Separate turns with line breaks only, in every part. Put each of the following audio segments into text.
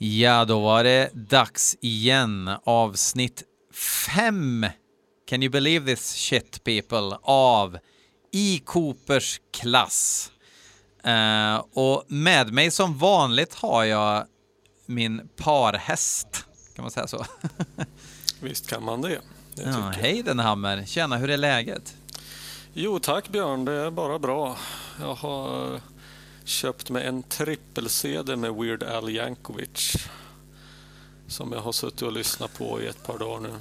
Ja, då var det dags igen. Avsnitt fem. Can you believe this shit people? Av I Coopers klass. Eh, och med mig som vanligt har jag min parhäst. Kan man säga så?
Visst kan man det. det
ja, hej Denhammer. Tjena, hur är läget?
Jo tack Björn, det är bara bra. Jag har köpt mig en trippel-CD med Weird Al Yankovic. Som jag har suttit och lyssnat på i ett par dagar nu.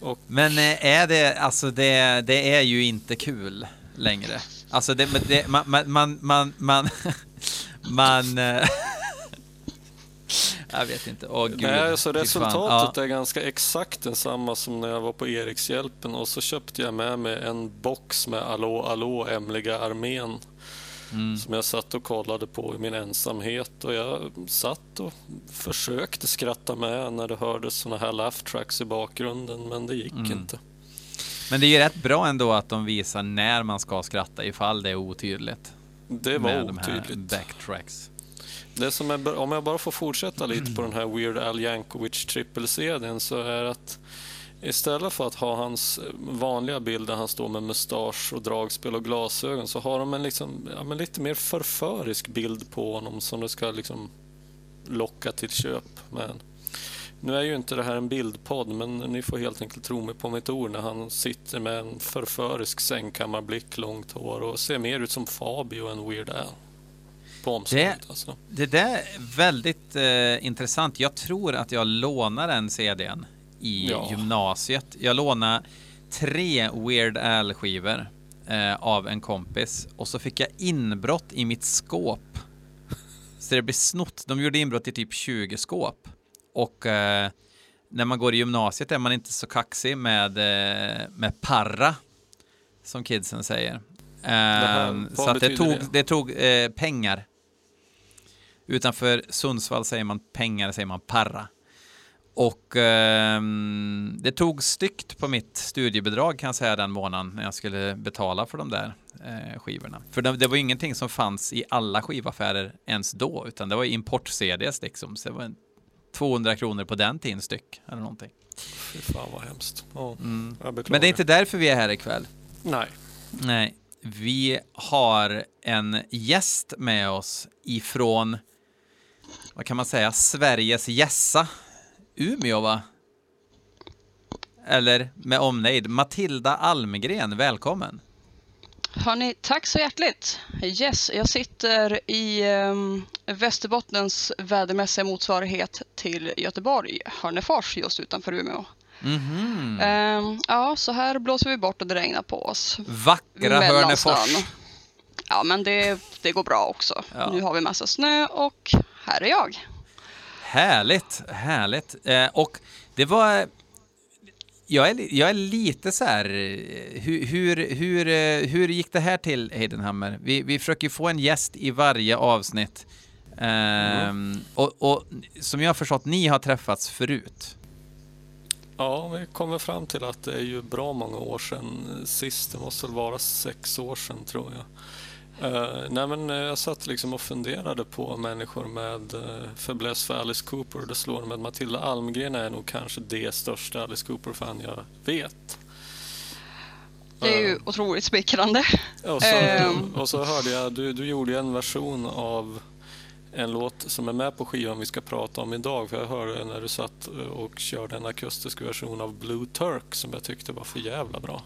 Och
Men eh, är det, alltså det, det är ju inte kul längre. Alltså det, det man, man, man, man, man, man eh, jag vet inte, åh gud.
Nej, så
fy fan.
resultatet
Ja.
är ganska exakt densamma som när jag var på Erikshjälpen och så köpte jag med mig en box med Allå, allå, Emliga armén
Mm.
som jag satt och kollade på i min ensamhet och jag satt och försökte skratta med när det hördes såna här laugh tracks i bakgrunden men det gick
Mm.
inte.
Men det är ju rätt bra ändå att de visar när man ska skratta ifall det är otydligt.
Det var
med de här
otydligt.
backtracks.
Det som är, om jag bara får fortsätta lite på den här Weird Al Yankovic trippel-CDn så är att istället för att ha hans vanliga bild där han står med mustasch och dragspel och glasögon så har de en liksom, ja, lite mer förförisk bild på honom som det ska liksom locka till köp. Men nu är ju inte det här en bildpodd men ni får helt enkelt tro mig på mitt ord när han sitter med en förförisk sängkammarblick, långt hår och ser mer ut som Fabio än Weird Al. På omslaget alltså.
Det där är väldigt eh, intressant. Jag tror att jag lånar den CDn i
Ja.
gymnasiet. Jag lånade tre Weird Al-skivor eh, av en kompis och så fick jag inbrott i mitt skåp. Så det blev snott. De gjorde inbrott i typ 20 skåp. Och eh, när man går i gymnasiet är man inte så kaxig med, eh, med parra, som kidsen säger.
här,
Ehm, så att det tog,
det?
det tog eh, pengar. Utanför Sundsvall säger man pengar, säger man parra. Och ehm, det tog styggt på mitt studiebidrag kan jag säga den månaden när jag skulle betala för de där eh, skivorna. För det, det var ingenting som fanns i alla skivaffärer ens då, utan det var import-CDs liksom. Så det var en 200 kronor på den tiden styck eller någonting.
Fy fan vad hemskt. Ja,
Mm. Men det är inte därför vi är här ikväll.
Nej.
Nej, vi har en gäst med oss ifrån, vad kan man säga, Sveriges Gässa, Umeå va? Eller med omnejd, Matilda Almgren, välkommen.
Hörni, tack så hjärtligt. Yes, jag sitter i um, Västerbottens vädermässiga motsvarighet till Göteborg, Hörnefors, just utanför Umeå.
Mhm.
Ehm, ja, så här blåser vi bort och det regnar på oss.
Vackra
Mellan
Hörnefors.
Ja, men det, det går bra också.
Ja.
Nu har vi massa snö och här är jag.
Härligt, härligt. Eh, och det var... Jag är, jag är lite så här... eh, Hur, hur, hur, eh, hur gick det här till, Heidenhammer? Vi, vi försöker få en gäst i varje avsnitt. Ehm, och, och som jag har förstått, ni har träffats förut.
Ja, vi kommer fram till att det är ju bra många år sedan sist. Det måste väl vara sex år sedan tror jag. Uh, nej men eh, jag satt liksom och funderade på människor med uh, fäbless för Alice Cooper. Det slår mig att Matilda Almgren är nog kanske det största Alice Cooper-fan jag vet.
Det är ju
Eh,
otroligt smickrande.
Och så,
Ehm.
och så hörde jag, du, du gjorde en version av en låt som är med på skivan vi ska prata om idag. För jag hörde när du satt och körde en akustisk version av Blue Turk som jag tyckte var för jävla bra.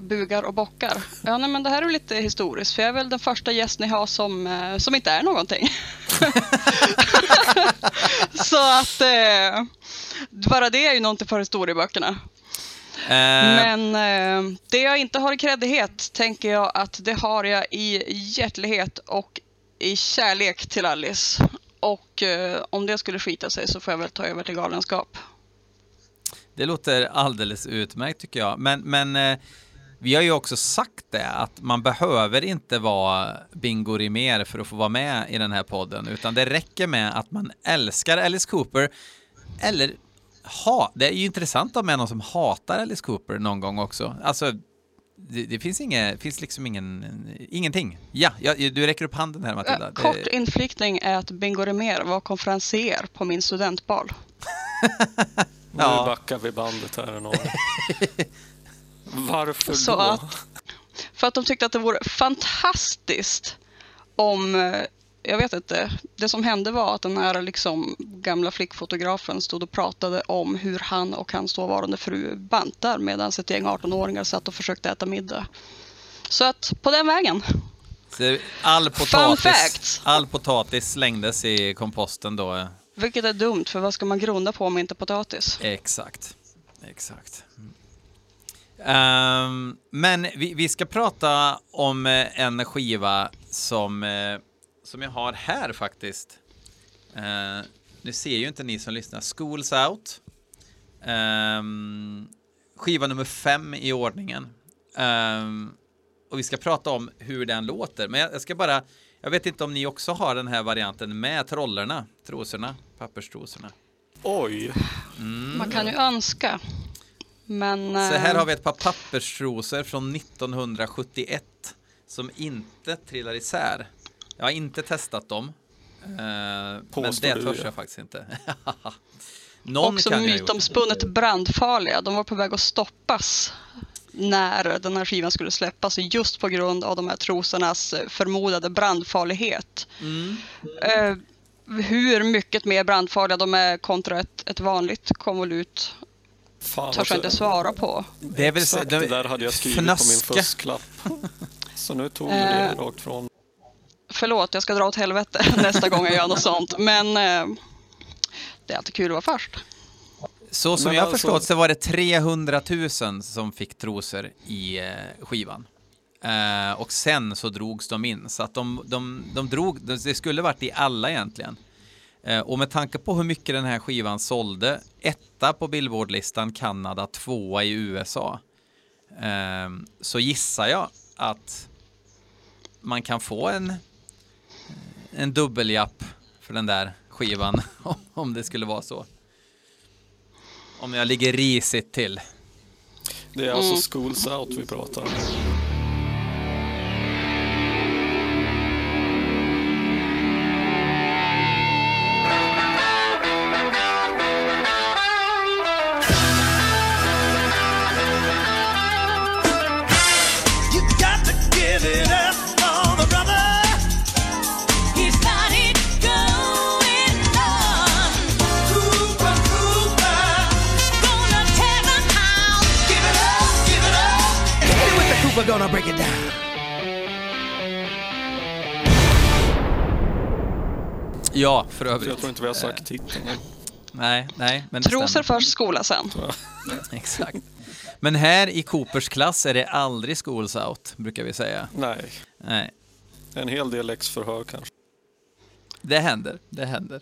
Bugar och bockar. Ja, nej, men det här är lite historiskt, för jag är väl den första gäst ni har som, eh, som inte är någonting. Så att eh, bara det är ju någonting för historieböckerna.
Eh,
Men eh, det jag inte har i kreddighet tänker jag att det har jag i hjärtlighet och i kärlek till Alice. Och eh, om det skulle skita sig så får jag väl ta över till galenskap.
Det låter alldeles utmärkt tycker jag. Men, men eh, vi har ju också sagt det att man behöver inte vara Bingo Rimér för att få vara med i den här podden, utan det räcker med att man älskar Alice Cooper eller ha, det är ju intressant att ha med någon som hatar Alice Cooper någon gång också. Alltså, det, det finns, inget, finns liksom ingen, ingenting. Ja, ja, du räcker upp handen här Matilda.
Eh, kort inflikning är att Bingo Rimér var konferencier på min studentbal.
Nu
Ja.
backar vi bandet här en aning. Varför
Så
då?
att- För att de tyckte att det vore fantastiskt om, eh, jag vet inte, det som hände var att den här liksom gamla flickfotografen stod och pratade om hur han och hans dåvarande fru bantar medan ett gäng 18-åringar satt och försökte äta middag. Så att på den vägen.
All, potatis, all potatis slängdes i komposten då.
Vilket är dumt, för vad ska man grunda på om inte potatis?
Exakt. Exakt. Mm. Ehm, men vi, vi ska prata om eh, en skiva som, eh, som jag har här faktiskt. Uh, nu ser ju inte ni som lyssnar. Schools Out. Ehm, skiva nummer fem i ordningen. Ehm, och vi ska prata om hur den låter. Men jag, jag ska bara, jag vet inte om ni också har den här varianten med trollerna, trosorna, papperstrosorna.
Oj,
Man kan ju önska. Men...
Mm. Så här
eh,
har vi ett par papperstrosor från 1971 som inte trillar isär. Jag har inte testat dem. Eh, men
Påstår
det
du,
törs
ja.
jag faktiskt inte. Någon
också mytomspunnet brandfarliga. De var på väg att stoppas när den här skivan skulle släppas just på grund av de här trosornas förmodade brandfarlighet.
Mm.
Eh, hur mycket mer brandfarliga de är kontra ett, ett vanligt konvolut
fan
törs jag inte svara på.
Det är väl
Exakt
de-
det där hade jag skrivit på
fnaska.
min fusklapp. Så nu tog vi det
Eh.
rakt från.
Förlåt, jag ska dra åt helvete nästa gång jag gör något sånt. Men eh, det är alltid kul att vara först.
Så som
Men
jag
alltså-
förstått så var det 300 000 som fick trosor i eh, skivan. Eh, och sen så drogs de in. Så att de, de, de drog, det skulle varit i alla egentligen. Eh, och med tanke på hur mycket den här skivan sålde, etta på Billboardlistan Kanada, tvåa i USA, eh, så gissar jag att man kan få en, en dubbeljapp för den där skivan, om det skulle vara så. Om jag ligger risigt till.
Det är alltså Schools Out vi pratar om.
Break it down.
Ja, för övrigt.
jag tror inte vi har sagt titeln. än.
Nej, nej, men det
Trosor
stämmer.
först, skola sen.
Exakt. Men här i Coopers klass är det aldrig schools out, brukar vi säga.
Nej,
Nej,
en hel del läxförhör kanske.
det händer, det händer.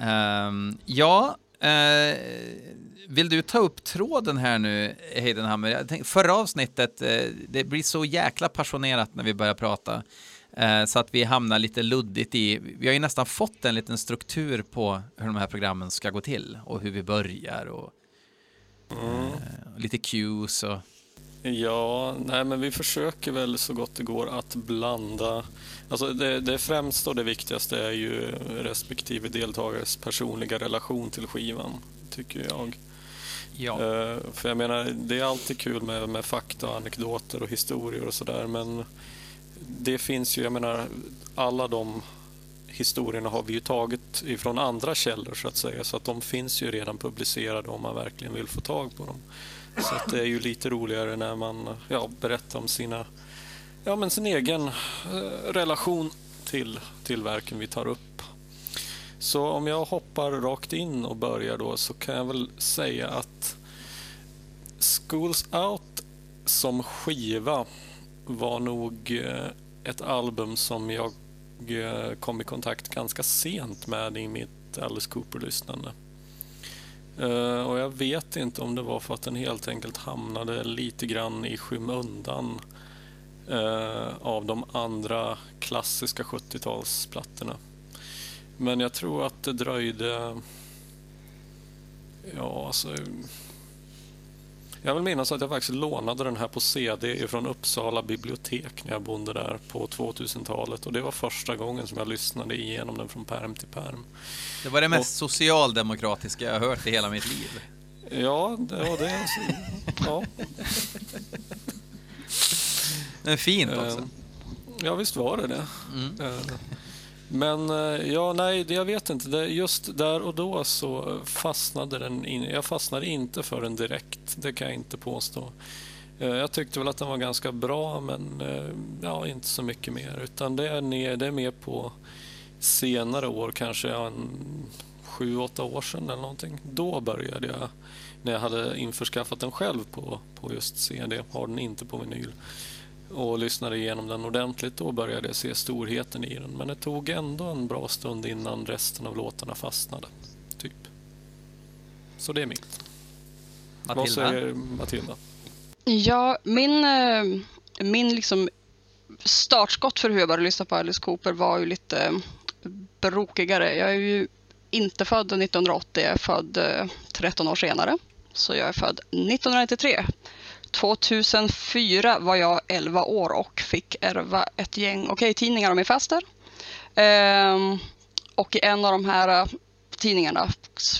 Ehm, ja, eh, vill du ta upp tråden här nu, Heidenhammer? Jag tänkte, förra avsnittet, eh, det blir så jäkla passionerat när vi börjar prata. eh, Så att vi hamnar lite luddigt i, vi har ju nästan fått en liten struktur på hur de här programmen ska gå till och hur vi börjar och eh, lite cues och
Ja, nej men vi försöker väl så gott det går att blanda. Alltså det, det främsta och det viktigaste är ju respektive deltagares personliga relation till skivan, tycker jag.
ja.
Eh, för jag menar, det är alltid kul med, med fakta, anekdoter och historier och sådär, men det finns ju, jag menar, alla de historierna har vi ju tagit ifrån andra källor så att säga, så att de finns ju redan publicerade om man verkligen vill få tag på dem. Så att det är ju lite roligare när man ja, berättar om sina, ja, men sin egen eh, relation till, till verken vi tar upp. Så om jag hoppar rakt in och börjar då så kan jag väl säga att Schools Out som skiva var nog eh, ett album som jag eh, kom i kontakt ganska sent med i mitt Alice Cooper-lyssnande. Eh, och jag vet inte om det var för att den helt enkelt hamnade lite grann i skymundan eh, av de andra klassiska 70-talsplattorna. Men jag tror att det dröjde... Ja, alltså... Jag vill minnas att jag faktiskt lånade den här på CD från Uppsala bibliotek när jag bodde där på 2000-talet. Och det var första gången som jag lyssnade igenom den från perm till perm.
Det var det mest socialdemokratiska jag hört i hela mitt liv.
Ja, det var det. Ja,
är fint också.
Eh, Ja, visst var det det.
Mm.
Men eh, ja, nej, jag vet inte. Just där och då så fastnade den in, Jag fastnade inte för den direkt, det kan jag inte påstå. Eh, jag tyckte väl att den var ganska bra, men eh, ja, inte så mycket mer. Utan det är, ner, det är mer på senare år, kanske en sju, åtta år sedan eller någonting. Då började jag, när jag hade införskaffat den själv på, på just CD, har den inte på vinyl och lyssnade igenom den ordentligt, då började jag se storheten i den. Men det tog ändå en bra stund innan resten av låtarna fastnade. Typ. Så det är mitt. Vad
Matilda?
säger Matilda?
Ja, min, eh, min liksom startskott för hur jag började lyssna på Alice Cooper var ju lite eh, brokigare. Jag är ju inte född 1980, jag är född eh, 13 år senare. Så jag är född 1993. 2004 var jag 11 år och fick ärva ett gäng Okej-tidningar av min faster. Ehm, och i en av de här eh, tidningarna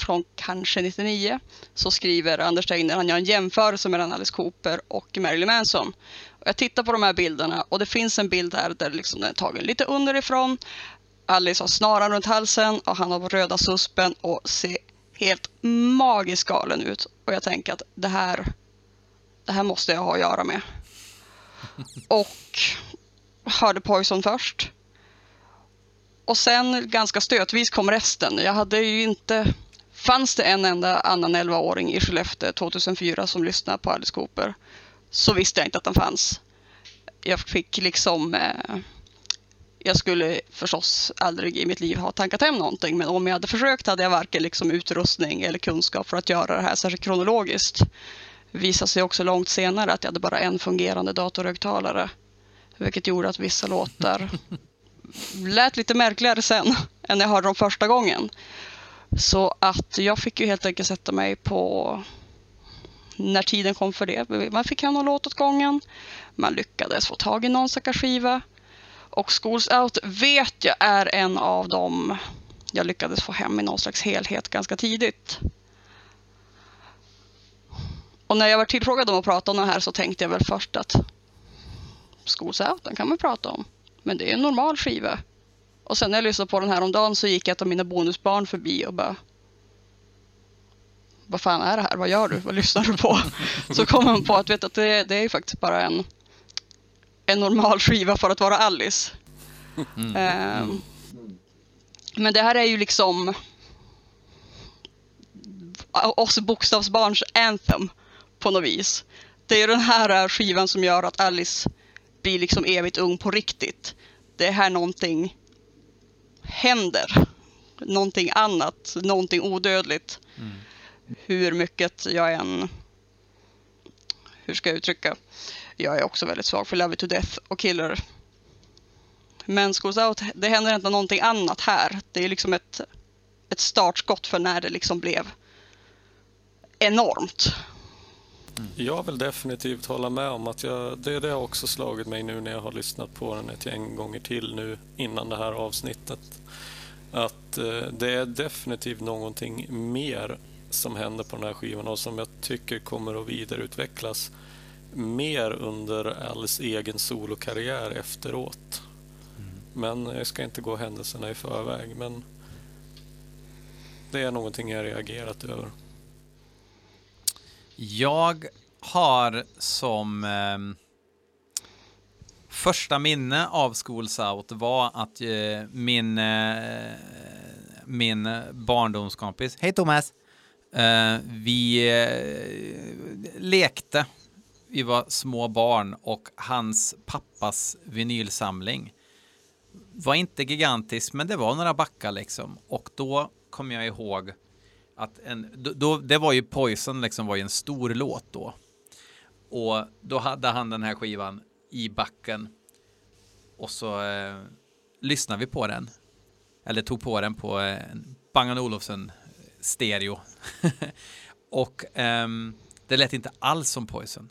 från kanske 99 så skriver Anders Tegner, han gör en jämförelse mellan Alice Cooper och Marilyn Manson. Och jag tittar på de här bilderna och det finns en bild här där liksom den är tagen lite underifrån. Alice har snaran runt halsen och han har röda suspen och ser helt magiskt galen ut. Och jag tänker att det här, det här måste jag ha att göra med. Och hörde Poison först. Och sen ganska stötvis kom resten. Jag hade ju inte... Fanns det en enda annan 11-åring i Skellefteå 2004 som lyssnade på Alice Cooper så visste jag inte att den fanns. Jag fick liksom... Eh, jag skulle förstås aldrig i mitt liv ha tankat hem någonting men om jag hade försökt hade jag varken liksom utrustning eller kunskap för att göra det här särskilt kronologiskt. Visade sig också långt senare att jag hade bara en fungerande datorhögtalare. Vilket gjorde att vissa låtar lät lite märkligare sen än när jag hörde dem första gången. Så att jag fick ju helt enkelt sätta mig på när tiden kom för det. Man fick hem någon låt åt gången. Man lyckades få tag i någon stackars skiva. Och Schools Out vet jag är en av dem jag lyckades få hem i någon slags helhet ganska tidigt. Och när jag var tillfrågad om att prata om den här så tänkte jag väl först att Schools Out, den kan man prata om. Men det är en normal skiva. Och sen när jag lyssnade på den här om dagen så gick ett av mina bonusbarn förbi och bara Vad fan är det här? Vad gör du? Vad lyssnar du på? Så kom man på att, vet, att det, det är faktiskt bara en en normal skiva för att vara Alice. Ehm, men det här är ju liksom oss bokstavsbarns anthem på något vis. Det är den här skivan som gör att Alice blir liksom evigt ung på riktigt. Det är här någonting händer. Någonting annat, någonting odödligt. Hur mycket jag än... Hur ska jag uttrycka? Jag är också väldigt svag för Love It To Death och Killer. Men Schools Out, det händer inte någonting annat här. Det är liksom ett, ett startskott för när det liksom blev enormt.
Jag vill definitivt hålla med om att jag, det, det har också slagit mig nu när jag har lyssnat på den ett gäng gånger till nu innan det här avsnittet. Att eh, det är definitivt någonting mer som händer på den här skivan och som jag tycker kommer att vidareutvecklas mer under Alice egen solokarriär efteråt. Men jag ska inte gå händelserna i förväg. Men det är någonting jag reagerat över.
Jag har som eh, första minne av Schools Out var att eh, min, eh, min barndomskompis, hej Thomas, eh, vi eh, lekte. Vi var små barn och hans pappas vinylsamling var inte gigantisk, men det var några backar liksom. Och då kom jag ihåg att en, då, då, det var ju Poison liksom var ju en stor låt då. Och då hade han den här skivan i backen. Och så eh, lyssnade vi på den. Eller tog på den på eh, Bang Olufsen eh, stereo. och eh, Det lät inte alls som Poison.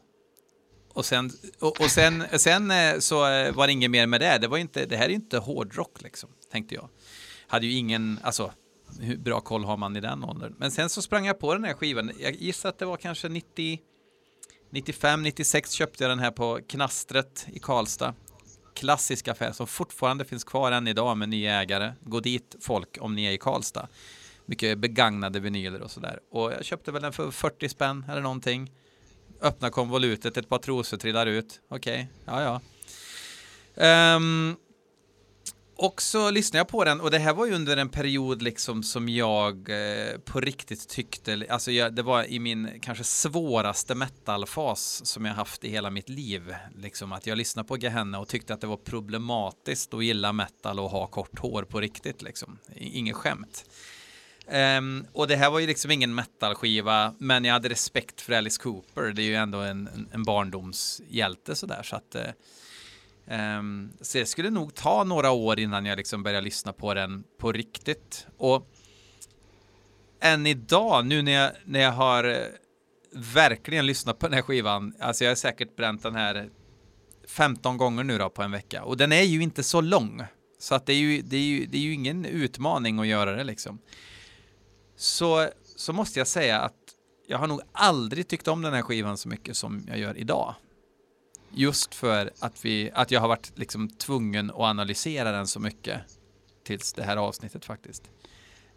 Och sen, och, och sen, sen eh, så eh, var det inget mer med det. Det, var inte, det här är ju inte hårdrock liksom, tänkte jag. Hade ju ingen, alltså, hur bra koll har man i den åldern? Men sen så sprang jag på den här skivan. Jag gissar att det var kanske 90, 95, 96 köpte jag den här på Knastret i Karlstad. Klassisk affär som fortfarande finns kvar än idag med nya ägare. Gå dit folk om ni är i Karlstad. Mycket begagnade vinyler och sådär. Och jag köpte väl den för 40 spänn eller någonting. Öppna konvolutet, ett par trosor trillar ut. Okej, ja ja. Um, och så lyssnade jag på den och det här var ju under en period liksom som jag eh, på riktigt tyckte, alltså jag, det var i min kanske svåraste metalfas som jag haft i hela mitt liv. Liksom att jag lyssnade på Gehenna och tyckte att det var problematiskt att gilla metal och ha kort hår på riktigt liksom. Inget skämt. Um, och det här var ju liksom ingen metalskiva, men jag hade respekt för Alice Cooper. Det är ju ändå en, en, en barndomshjälte sådär. Så att, eh, Um, så det skulle nog ta några år innan jag liksom började lyssna på den på riktigt. Och än idag, nu när jag, när jag har eh, verkligen lyssnat på den här skivan, alltså jag har säkert bränt den här 15 gånger nu då på en vecka. Och den är ju inte så lång. Så att det är ju, det är ju, det är ju ingen utmaning att göra det liksom. Så, så måste jag säga att jag har nog aldrig tyckt om den här skivan så mycket som jag gör idag. Just för att, vi, att jag har varit liksom tvungen att analysera den så mycket tills det här avsnittet faktiskt.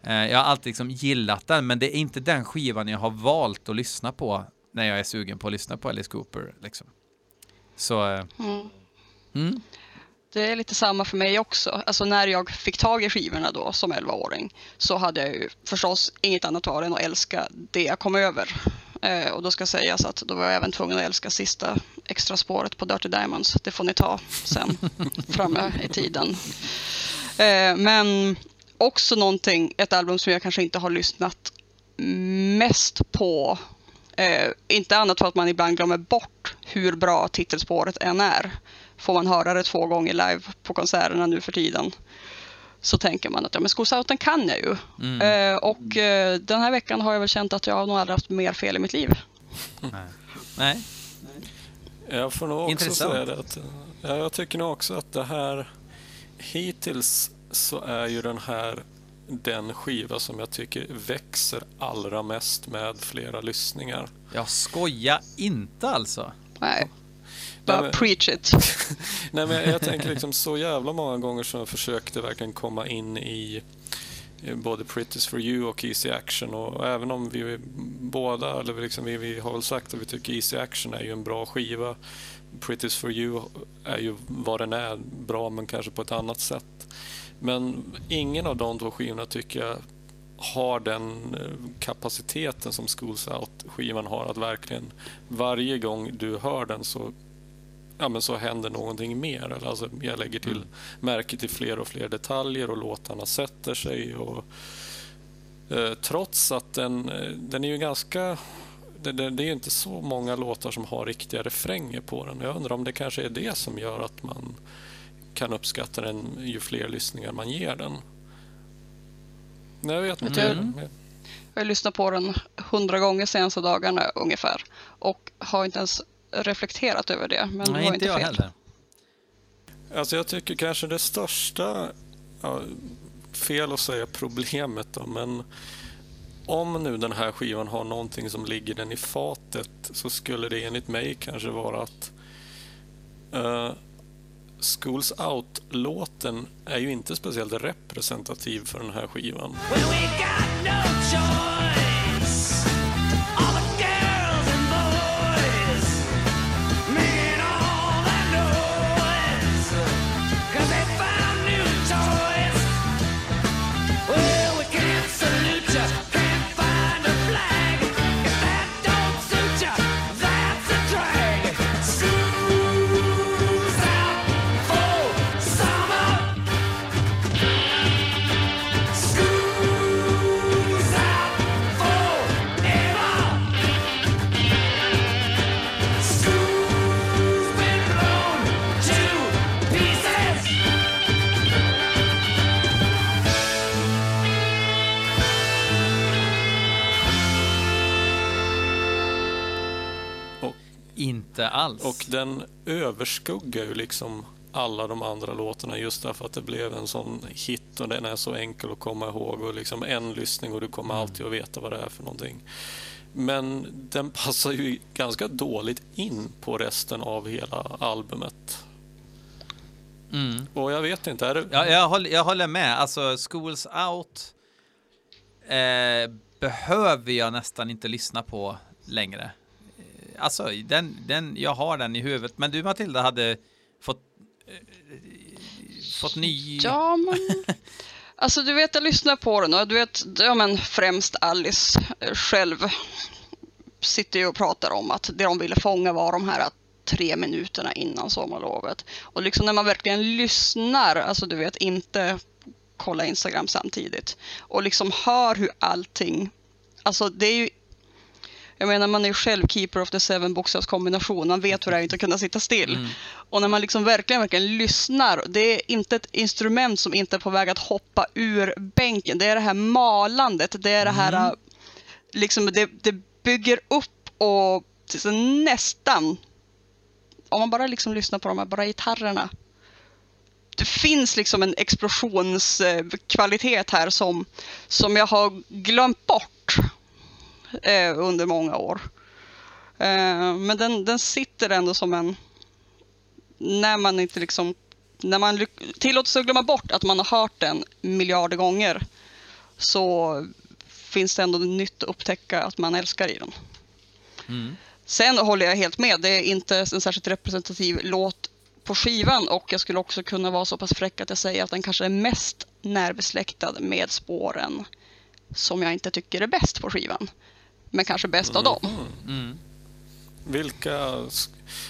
Eh, Jag har alltid liksom gillat den, men det är inte den skivan jag har valt att lyssna på när jag är sugen på att lyssna på Alice Cooper. Liksom. Så, eh,
Mm.
mm,
Det är lite samma för mig också. Alltså när jag fick tag i skivorna då som 11-åring så hade jag ju förstås inget annat val än att älska det jag kom över. Eh, och då ska sägas att då var jag även tvungen att älska sista extra spåret på Dirty Diamonds. Det får ni ta sen framme i tiden. Eh, men också någonting, ett album som jag kanske inte har lyssnat mest på. Eh, inte annat för att man ibland glömmer bort hur bra titelspåret än är. Får man höra det två gånger live på konserterna nu för tiden så tänker man att ja, men Skosouten kan jag ju.
mm,
Eh, och eh, den här veckan har jag väl känt att jag har nog aldrig haft mer fel i mitt liv.
nej.
Jag får nog också
Intressant.
säga det att ja, jag tycker nog också att det här hittills så är ju den här den skiva som jag tycker växer allra mest med flera lyssningar.
Jag skojar inte alltså.
Nej, bara
men-
preach it.
Nej, men jag, jag tänker liksom så jävla många gånger som jag försökte verkligen komma in i både Pretty's for you och Easy Action och även om vi båda, eller vi liksom, vi, vi har väl sagt att vi tycker Easy Action är ju en bra skiva. Pretty's for you är ju vad den är, bra men kanske på ett annat sätt. Men ingen av de två skivorna tycker jag har den eh, kapaciteten som Schools Out-skivan har. Att verkligen varje gång du hör den så ja, men så händer någonting mer. Eller Alltså, jag lägger till märke till fler och fler detaljer och låtarna sätter sig. Och, eh, trots att den, eh, den är ju ganska... Det, det, det är inte så många låtar som har riktiga refränger på den. Jag undrar om det kanske är det som gör att man kan uppskatta den ju fler lyssningar man ger den. Nej, jag vet inte.
du- Jag har lyssnat på den hundra gånger senaste dagarna ungefär och har inte ens reflekterat över det. Men det
Nej,
var
inte
inte
jag
fel.
heller.
Alltså jag tycker kanske det största, ja, fel att säga problemet då, men om nu den här skivan har någonting som ligger den i fatet så skulle det enligt mig kanske vara att uh, Schools Out-låten är ju inte speciellt representativ för den här skivan.
Well, we
Inte alls.
Och den överskuggar ju liksom alla de andra låtarna just därför att det blev en sån hit och den är så enkel att komma ihåg och liksom en lyssning och du kommer alltid att veta vad det är för någonting. Men den passar ju ganska dåligt in på resten av hela albumet.
Mm.
Och jag vet inte, är det...
Ja, jag, håller, jag håller med. Alltså, Schools Out eh, behöver jag nästan inte lyssna på längre. Alltså, den, den, jag har den i huvudet. Men du Matilda hade fått, eh, fått ny...
Ja, men... Alltså du vet, jag lyssnar på den och du vet, ja men främst Alice eh, själv sitter ju och pratar om att det de ville fånga var de här tre minuterna innan sommarlovet. Och liksom när man verkligen lyssnar, alltså du vet inte kolla Instagram samtidigt och liksom hör hur allting, alltså det är ju jag menar man är själv keeper of the seven bokstavskombination, man vet hur det är att inte kunna sitta still. Och när man liksom verkligen, verkligen lyssnar, det är inte ett instrument som inte är på väg att hoppa ur bänken. Det är det här malandet, det är det här, liksom det, det bygger upp och nästan, om man bara liksom lyssnar på de här bara gitarrerna. Det finns liksom en explosionskvalitet här som, som jag har glömt bort eh, under många år. Eh, men den, den sitter ändå som en... När man inte liksom... När man lyck- tillåter sig att glömma bort att man har hört den miljarder gånger så finns det ändå nytt att upptäcka att man älskar i den.
Mm.
Sen håller jag helt med, det är inte en särskilt representativ låt på skivan och jag skulle också kunna vara så pass fräck att jag säger att den kanske är mest närbesläktad med spåren som jag inte tycker är bäst på skivan. Men kanske bäst av dem.
Mm.
Vilka...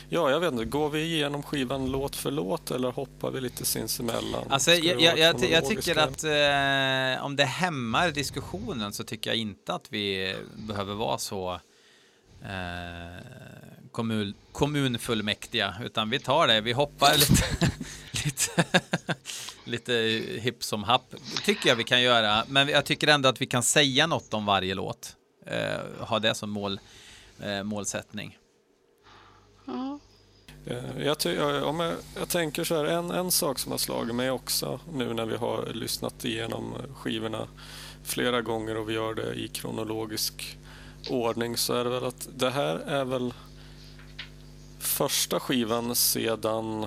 Ja, jag vet inte. Går vi igenom skivan låt för låt eller hoppar vi lite sinsemellan?
Alltså, jag, jag, jag, jag tycker att eh, om det hämmar diskussionen så tycker jag inte att vi behöver vara så eh, kommun, kommunfullmäktiga, utan vi tar det, vi hoppar lite, lite, lite hipp som happ, tycker jag vi kan göra, men jag tycker ändå att vi kan säga något om varje låt, eh, ha det som mål, eh, målsättning.
Ja.
Eh, Jag, jag, om jag, jag tänker så här, en, en sak som har slagit mig också nu när vi har lyssnat igenom skivorna flera gånger och vi gör det i kronologisk ordning så är det väl att det här är väl första skivan sedan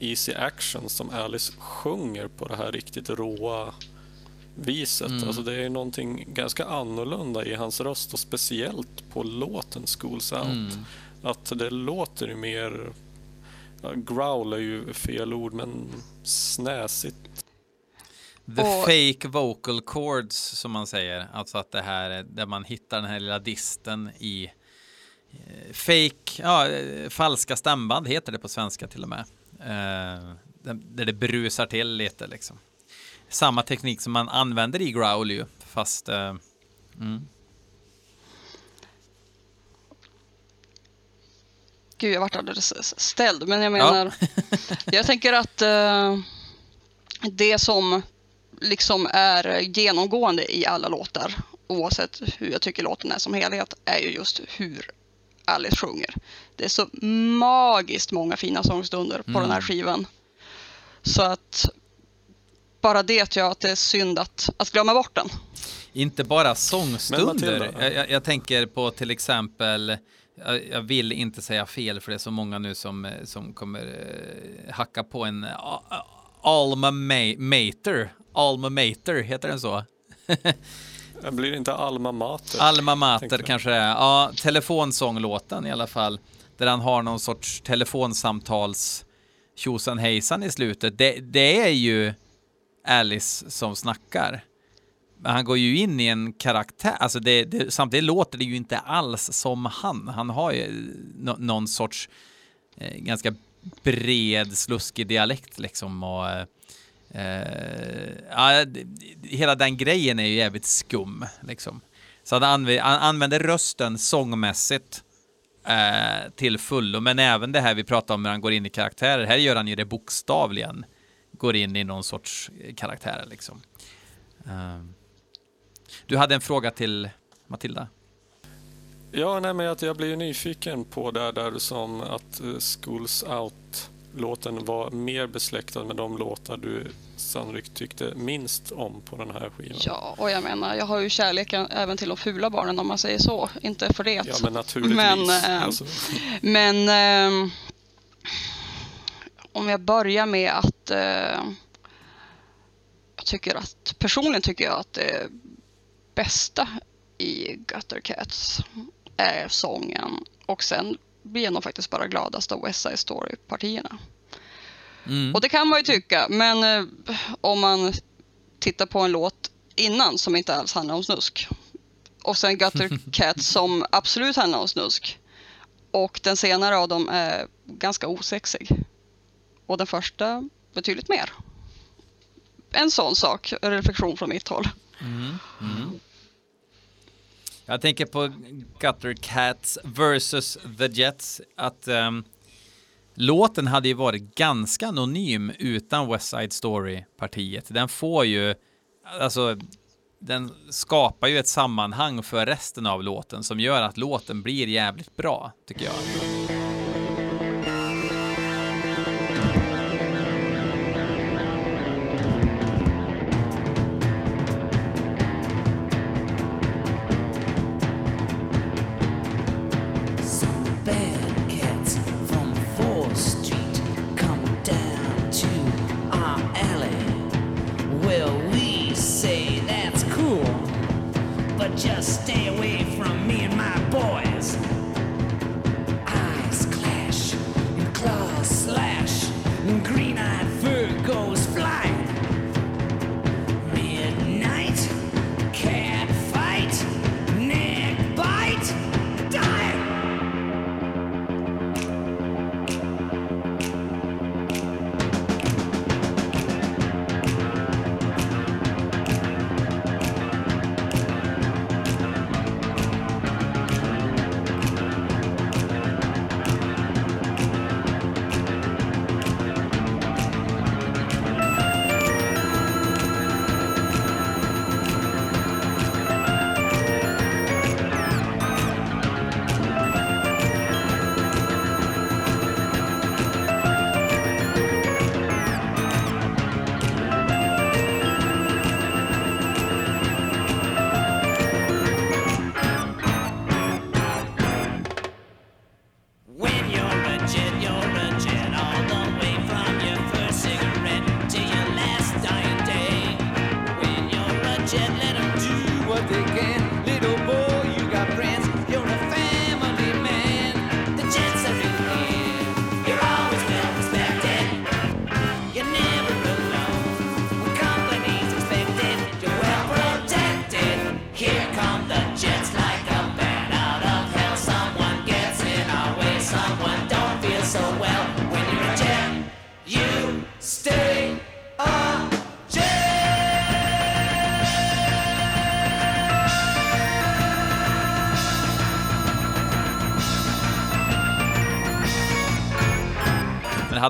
Easy Action som Alice sjunger på det här riktigt råa viset. Alltså det är någonting ganska annorlunda i hans röst och speciellt på låten Schools Out. Att det låter ju mer, growl är ju fel ord, men snäsigt.
The
Och-
fake vocal chords som man säger, alltså att det här är där man hittar den här lilla disten i eh, fake, ja, eh, falska stämband heter det på svenska till och med. Eh, där- där det brusar till lite liksom. Samma teknik som man använder i growl ju, fast eh, mm.
Gud, jag vart alldeles ställd. Men jag menar, jag tänker att eh, det som liksom är genomgående i alla låtar, oavsett hur jag tycker låten är som helhet, är ju just hur Alice sjunger. Det är så magiskt många fina sångstunder på den här skivan. Så att bara det tror jag att det är synd att, att glömma bort den.
Inte bara
Men
sångstunder. Jag, jag, jag tänker på till exempel, jag, jag vill inte säga fel för det är så många nu som, eh, som kommer eh, hacka på en a- Alma ma- Mater. Alma Mater, heter den så?
Det blir inte Alma Mater.
Alma Mater kanske det är. Ja, telefonsånglåten i alla fall. Där han har någon sorts telefonsamtals tjosan hejsan i slutet. Det, det är ju Alice som snackar. Men han går ju in i en karaktär, alltså det, det, samtidigt låter det ju inte alls som han. Han har ju eh, no, någon sorts eh, ganska bred, sluskig dialekt liksom och eh, eh ja, hela den grejen är ju jävligt skum liksom. Så han använder, han använder rösten sångmässigt eh, till fullo, men även det här vi pratar om när han går in i karaktärer. Här gör han ju det bokstavligen. Går in i någon sorts karaktär liksom. Eh, du hade en fråga till Matilda?
Ja, nej, men att jag blir ju nyfiken på det där du som att eh, Schools Out-låten var mer besläktad med de låtar du sannolikt tyckte minst om på den här skivan.
Ja, och jag menar, jag har ju kärleken även till de fula barnen om man säger så. Inte för det.
Ja, men naturligtvis.
Men, eh,
alltså,
Men ehm, om jag börjar med att eh, jag tycker att personligen tycker jag att det bästa i Gutter Cats är sången och sen blir jag nog faktiskt bara gladast av West Side Story-partierna.
Mm.
Och det kan man ju tycka, men eh, om man tittar på en låt innan som inte alls handlar om snusk och sen Gutter Cats som absolut handlar om snusk och den senare av dem är ganska osexig. Och den första betydligt mer. En sån sak, en reflektion från mitt håll. Mm, mm.
Jag tänker på Gutter Cats versus The Jets. Att um, låten hade ju varit ganska anonym utan West Side Story-partiet. Den får ju, alltså, den skapar ju ett sammanhang för resten av låten som gör att låten blir jävligt bra, tycker jag.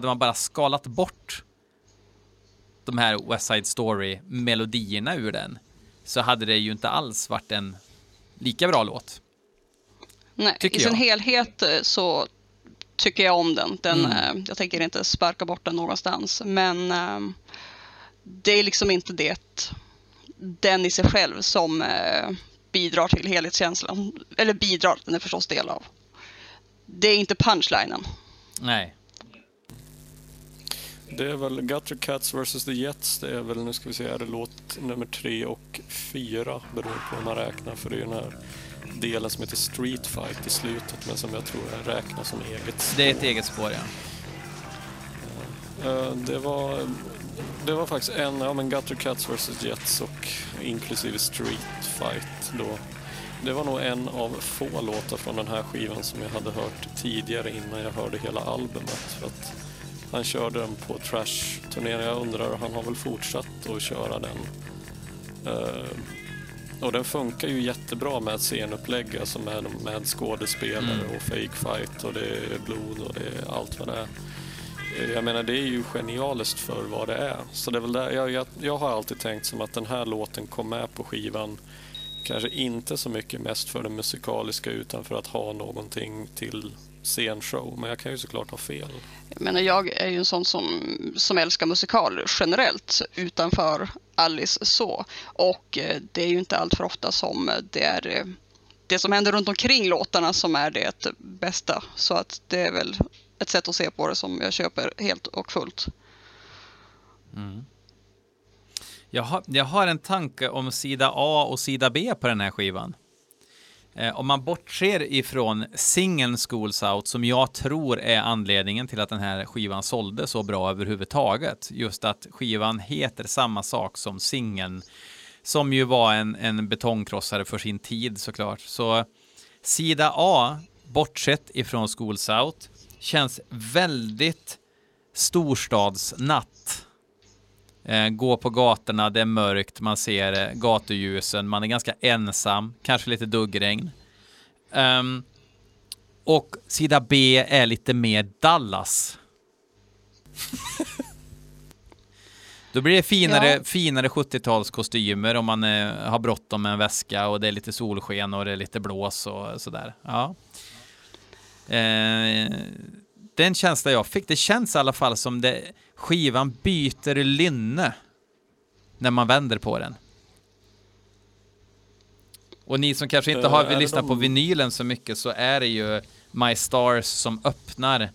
Hade man bara skalat bort de här West Side Story-melodierna ur den så hade det ju inte alls varit en lika bra låt.
Nej, i sin
jag.
helhet eh, så tycker jag om den. den
Mm.
eh, Jag tänker inte sparka bort den någonstans. Men eh, det är liksom inte det, den i sig själv som eh, bidrar till helhetskänslan. Eller bidrar, den är förstås del av. Det är inte punchlinen.
Nej.
Det är väl Gutter Cats vs. The Jets. Det är väl, nu ska vi se, är det låt nummer tre och fyra beroende på hur man räknar. För det är ju den här delen som heter Street Fight i slutet men som jag tror räknas som eget
Det är ett eget spår, ja.
Eh, Det var, det var faktiskt en, ja men Gutter Cats vs Jets och inklusive Street Fight då. Det var nog en av få låtar från den här skivan som jag hade hört tidigare innan jag hörde hela albumet. För att han körde den på Trash-turnén. Jag undrar, han har väl fortsatt att köra den. Eh, och den funkar ju jättebra med scenupplägg, alltså med, med skådespelare och fake fight och det är blod och det är allt vad det är. Eh, Jag menar, det är ju genialiskt för vad det är. Så det är väl där, jag, jag, jag har alltid tänkt som att den här låten kom med på skivan kanske inte så mycket mest för det musikaliska utan för att ha någonting till scenshow. Men jag kan ju såklart ha fel.
Jag menar, jag är ju en sån som, som älskar musikal generellt utanför Alice så. Och eh, det är ju inte allt för ofta som det är eh, det som händer runt omkring låtarna som är det bästa. Så att det är väl ett sätt att se på det som jag köper helt och fullt.
Jag har, jag har en tanke om sida A och sida B på den här skivan. Eh, om man bortser ifrån singeln Schools Out, som jag tror är anledningen till att den här skivan sålde så bra överhuvudtaget. Just att skivan heter samma sak som singeln, som ju var en, en betongkrossare för sin tid såklart. Så sida A, bortsett ifrån Schools Out, känns väldigt storstadsnatt. Eh, gå på gatorna, det är mörkt, man ser eh, gatuljusen, man är ganska ensam, kanske lite duggregn. Ehm, och sida B är lite mer Dallas. Då blir det finare,
Ja.
finare 70-talskostymer om man eh, har bråttom med en väska och det är lite solsken och det är lite blås och sådär. Ja. Eh, den känsla jag fick, det känns i alla fall som det, skivan byter lynne när man vänder på den. Och ni som kanske inte har lyssnat på vinylen så mycket så är det ju My Stars som öppnar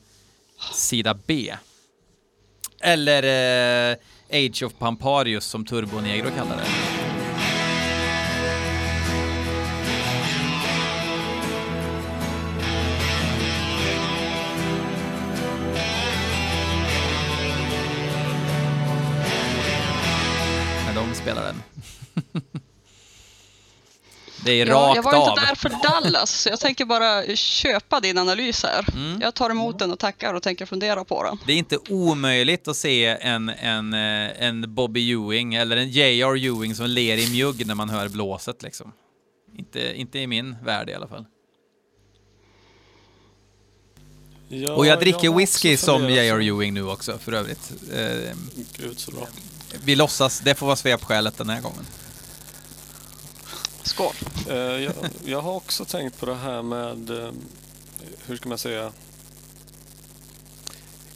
sida B. Eller eh, Age of Pamparius som Turbo Negro kallar det. Den. det är
Ja,
rakt
jag var
av.
inte där för Dallas, så jag tänker bara köpa din analys här.
Mm.
Jag tar emot den och tackar och tänker fundera på den.
Det är inte omöjligt att se en, en, eh, en Bobby Ewing eller en J.R. Ewing som ler i mjugg när man hör blåset liksom. Inte, inte i min värld i alla fall.
Ja,
Och jag dricker
också
whisky som J.R. Ewing nu också för övrigt. Eh,
Gud så bra.
Vi låtsas, det får vara svepskälet den här gången.
Skål.
Eh, jag, jag har också tänkt på det här med, eh, hur ska man säga,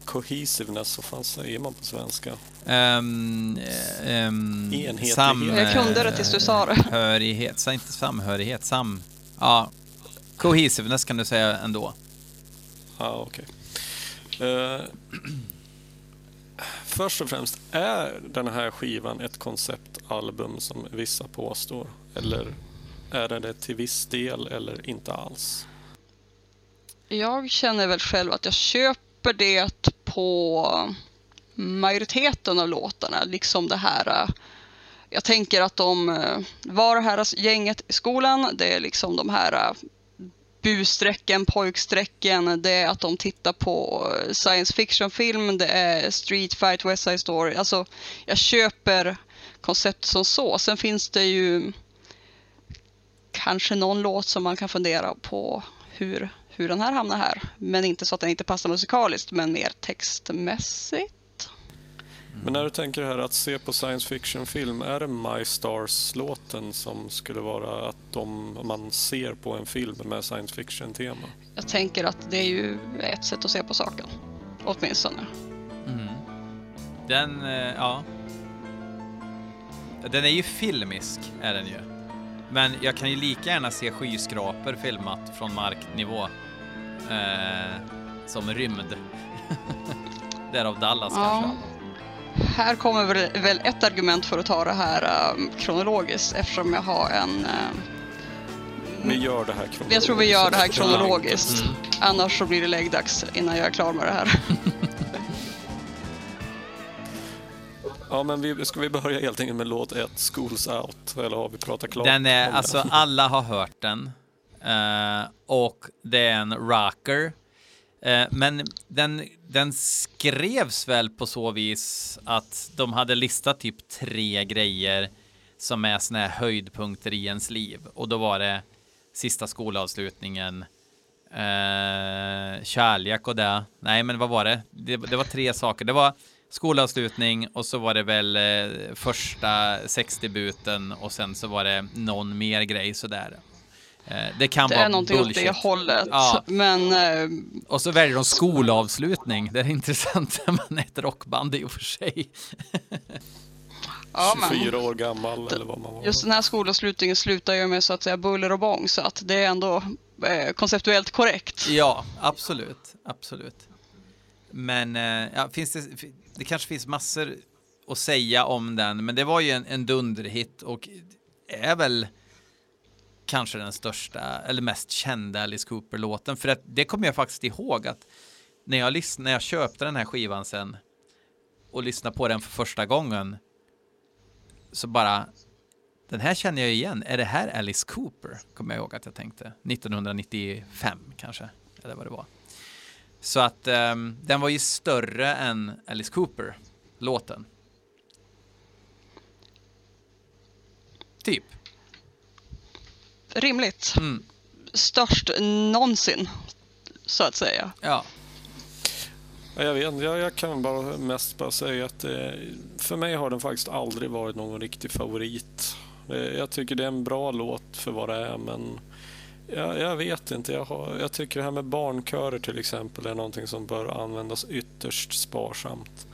cohesiveness, vad fan säger man på svenska?
Um, um,
Enhetlighet.
sam,
Jag kunde det tills du sa det.
Hörighet, sa inte samhörighet, sam... Ja, cohesiveness kan du säga ändå.
Ja, okej. Eh, först och främst, är den här skivan ett konceptalbum som vissa påstår? Eller är det det till viss del eller inte alls?
Jag känner väl själv att jag köper det på majoriteten av låtarna, liksom det här. Eh, jag tänker att de eh, var det här gänget i skolan, det är liksom de här eh, busstrecken, pojkstrecken, det är att de tittar på eh, science fiction-film, det är Street Fight, West Side Story. Alltså, jag köper konceptet som så. Sen finns det ju kanske någon låt som man kan fundera på hur, hur den här hamnar här. Men inte så att den inte passar musikaliskt, men mer textmässigt.
Men när du tänker här att se på science fiction-film, är det My Stars-låten som skulle vara att de, man ser på en film med science fiction-tema?
Jag tänker att det är ju ett sätt att se på saken. Åtminstone.
Den, eh, ja. Den är ju filmisk, är den ju. Men jag kan ju lika gärna se skyskrapor filmat från marknivå. Eh, som rymd. Därav Dallas
Ja.
kanske.
Här kommer väl, väl ett argument för att ta det här um, kronologiskt eftersom jag har en... Uh,
Vi gör det här kronologiskt.
jag tror vi gör det här kronologiskt.
Mm.
Annars så blir det läggdags innan jag är klar med det här.
Ja, men vi, ska vi börja helt enkelt med låt 1, Schools Out? Eller har vi pratat klart
Den är,
om
alltså alla har hört den. Eh, och det är en rocker. Eh, men den, den skrevs väl på så vis att de hade listat typ tre grejer som är såna här höjdpunkter i ens liv. Och då var det sista skolavslutningen, eh, kärlek och det. Nej, men vad var det? det? Det var tre saker. Det var skolavslutning och så var det väl eh, första sexdebuten och sen så var det någon mer grej sådär. Eh, det kan
Det
vara
är någonting åt
bullshit.
det hållet.
Ja.
Men eh,
Och så väljer de skolavslutning. Det är intressant när man är ett rockband i och för sig.
ja, men
24 år gammal eller vad man var.
just den här skolavslutningen slutar ju med så att säga buller och bång så att det är ändå eh, konceptuellt korrekt.
Ja, absolut. Absolut. Men eh, ja, finns det, det kanske finns massor att säga om den, men det var ju en, en dunderhit och är väl kanske den största eller mest kända Alice Cooper-låten. För att det kommer jag faktiskt ihåg att när jag, när jag köpte den här skivan sen och lyssnade på den för första gången så bara den här känner jag igen. Är det här Alice Cooper? Kommer jag ihåg att jag tänkte. 1995 kanske, eller vad det var. Så att um, den var ju större än Alice Cooper, låten. Typ.
Rimligt.
Mm.
Störst någonsin, så att säga.
Ja.
Ja, Jag, vet, jag, jag kan bara mest bara säga att eh, för mig har den faktiskt aldrig varit någon riktig favorit. Eh, jag tycker det är en bra låt för vad det är men jag, jag vet inte. Jag, har, jag tycker det här med barnkörer till exempel är någonting som bör användas ytterst sparsamt.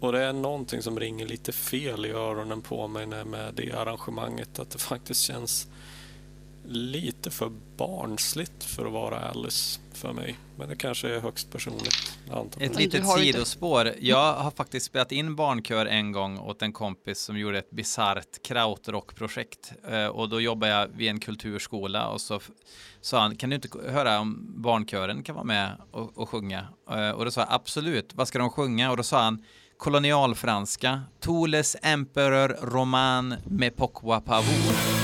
Och det är någonting som ringer lite fel i öronen på mig när med det arrangemanget. Att det faktiskt känns lite för barnsligt för att vara Alice för mig. Men det kanske är högst personligt.
Ett litet sidospår. Jag har faktiskt spelat in barnkör en gång åt en kompis som gjorde ett bisarrt krautrockprojekt. Eh, Och då jobbade jag vid en kulturskola och så sa han, kan du inte höra om barnkören kan vara med och, och sjunga? Eh, Och då sa jag, absolut, vad ska de sjunga? Och då sa han, kolonialfranska, Toules Empereur Roman med Pokwa Pavour.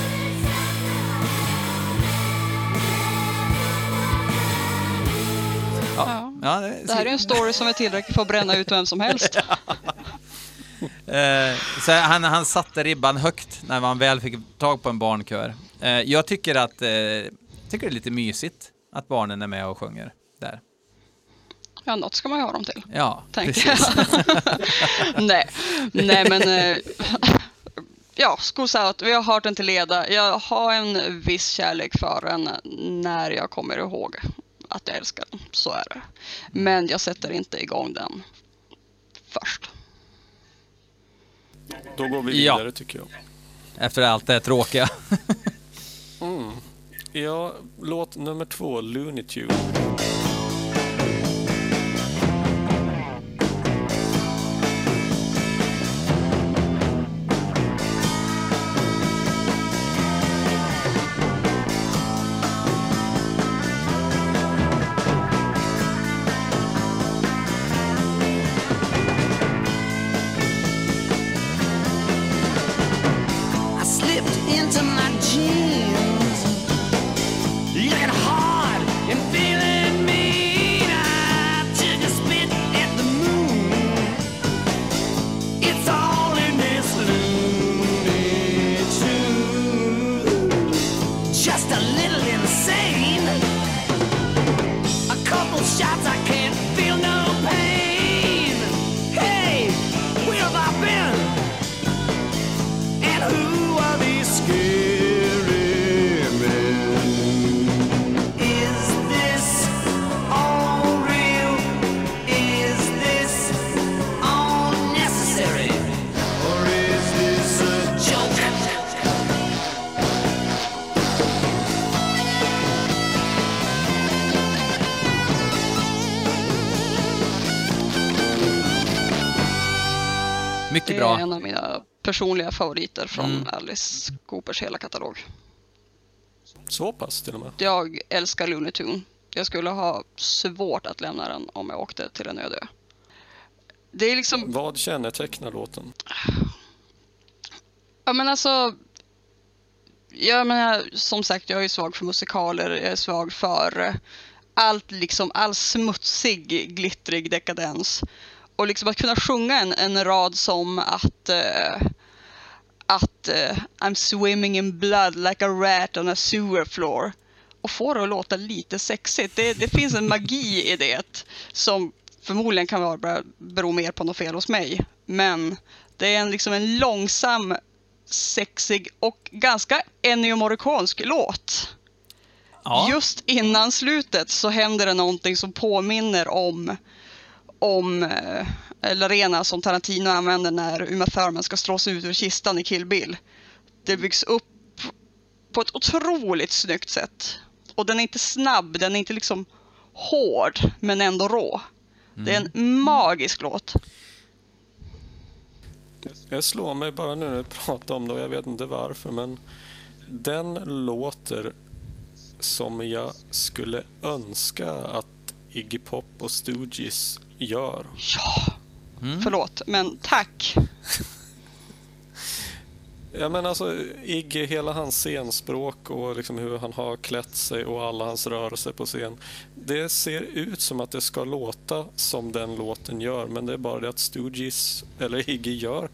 Ja.
Ja,
Det här är en story som är tillräcklig för att bränna ut vem som helst.
Eh, så han, han satte ribban högt när man väl fick tag på en barnkör. Eh, jag tycker att eh, tycker det är lite mysigt att barnen är med och sjunger där.
Ja, något ska man ju ha dem till.
Ja,
Tänker jag. nej. nej, men eh, ja, Out, vi har hört den till leda. Jag har en viss kärlek för den när jag kommer ihåg att jag älskar den. Så är det. Men jag sätter inte igång den först.
Då går vi
Ja.
vidare tycker jag.
Efter allt det tråkiga.
Mm. Ja, låt nummer två, Looney Tune.
Favoriter från
Mm.
Alice Coopers hela katalog.
Så pass till och med.
Jag älskar Looney Tune. Jag skulle ha svårt att lämna den om jag åkte till en öde. Det är liksom,
Vad kännetecknar låten?
ja men alltså. Jag menar, som sagt, jag är svag för musikaler. Jag är svag för eh, allt liksom, all smutsig, glittrig dekadens. Och liksom att kunna sjunga en, en rad som att eh, att eh, I'm swimming in blood like a rat on a sewer floor och få det att låta lite sexigt. Det, det finns en magi i det som Förmodligen kan bara bero mer på något fel hos mig. Men det är en, liksom en långsam, sexig och ganska Ennio Morriconsk låt.
Ja,
Just innan slutet så händer det någonting som påminner om, om eh, Larena som Tarantino använder när Uma Thurman ska slås ut ur kistan i Kill Bill. Det byggs upp på ett otroligt snyggt sätt. Och den är inte snabb, den är inte liksom hård, men ändå rå. Det är en magisk låt.
Jag slår mig bara nu när jag pratar om det och jag vet inte varför men den låter som jag skulle önska att Iggy Pop och Stooges gör.
Ja, förlåt, men tack.
Ja men alltså Iggy, hela hans scenspråk och liksom hur han har klätt sig och alla hans rörelser på scen. Det ser ut som att det ska låta som den låten gör men det är bara det att Stooges, eller Iggy gör,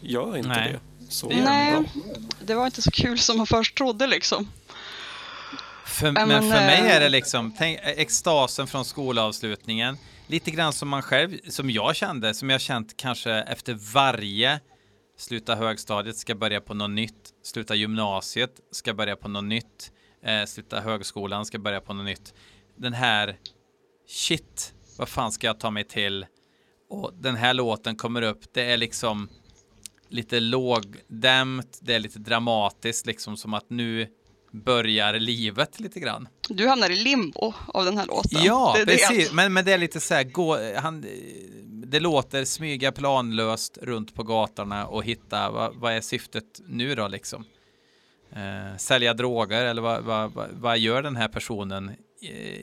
gör inte
Nej.
det. Så
Nej,
bra.
det var inte så kul som man först trodde liksom.
För, men,
men,
för mig
eh,
är det liksom tänk, extasen från skolavslutningen. Lite grann som man själv, som jag kände, som jag känt kanske efter varje sluta högstadiet, ska börja på något nytt, sluta gymnasiet, ska börja på något nytt, eh, sluta högskolan, ska börja på något nytt. Den här, shit, vad fan ska jag ta mig till? Och den här låten kommer upp, det är liksom lite lågdämt, det är lite dramatiskt, liksom som att nu börjar livet lite grann.
Du hamnar i limbo av den här låten.
Ja,
Det är det.
precis. Men, men det är lite så här, gå, han, det låter smyga planlöst runt på gatorna och hitta, vad, vad är syftet nu då liksom? Eh, sälja droger eller vad, vad, vad, gör den här personen eh,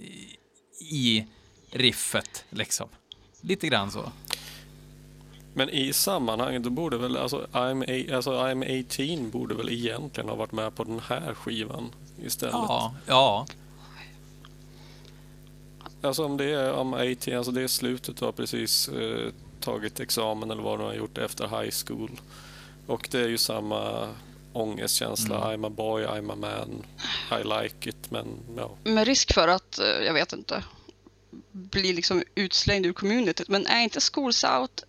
i riffet liksom? Lite grann så.
Men i sammanhanget, då borde väl, alltså I'm, a, alltså I'm 18 borde väl egentligen ha varit med på den här skivan istället.
Ja, ja,
Alltså om det är I'm 18, alltså det är slutet du har precis eh, tagit examen eller vad du har gjort efter high school. Och det är ju samma ångestkänsla, I'm a boy, I'm a man, I like it, men ja.
Med risk för att, eh, jag vet inte, bli liksom utslängd ur communityt. Men är inte Schools Out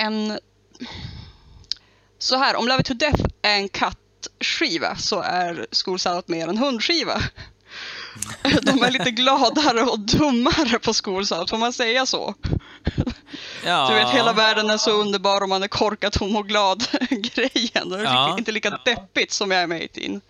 en... Så här, om Love It To Death är en kattskiva så är Out mer en hundskiva. De är lite gladare och dummare på Out, får man säga så?
ja.
Du vet, hela världen är så underbar och man är korkad, tom och glad grejen. Det är
Ja.
inte lika deppigt som jag är med i.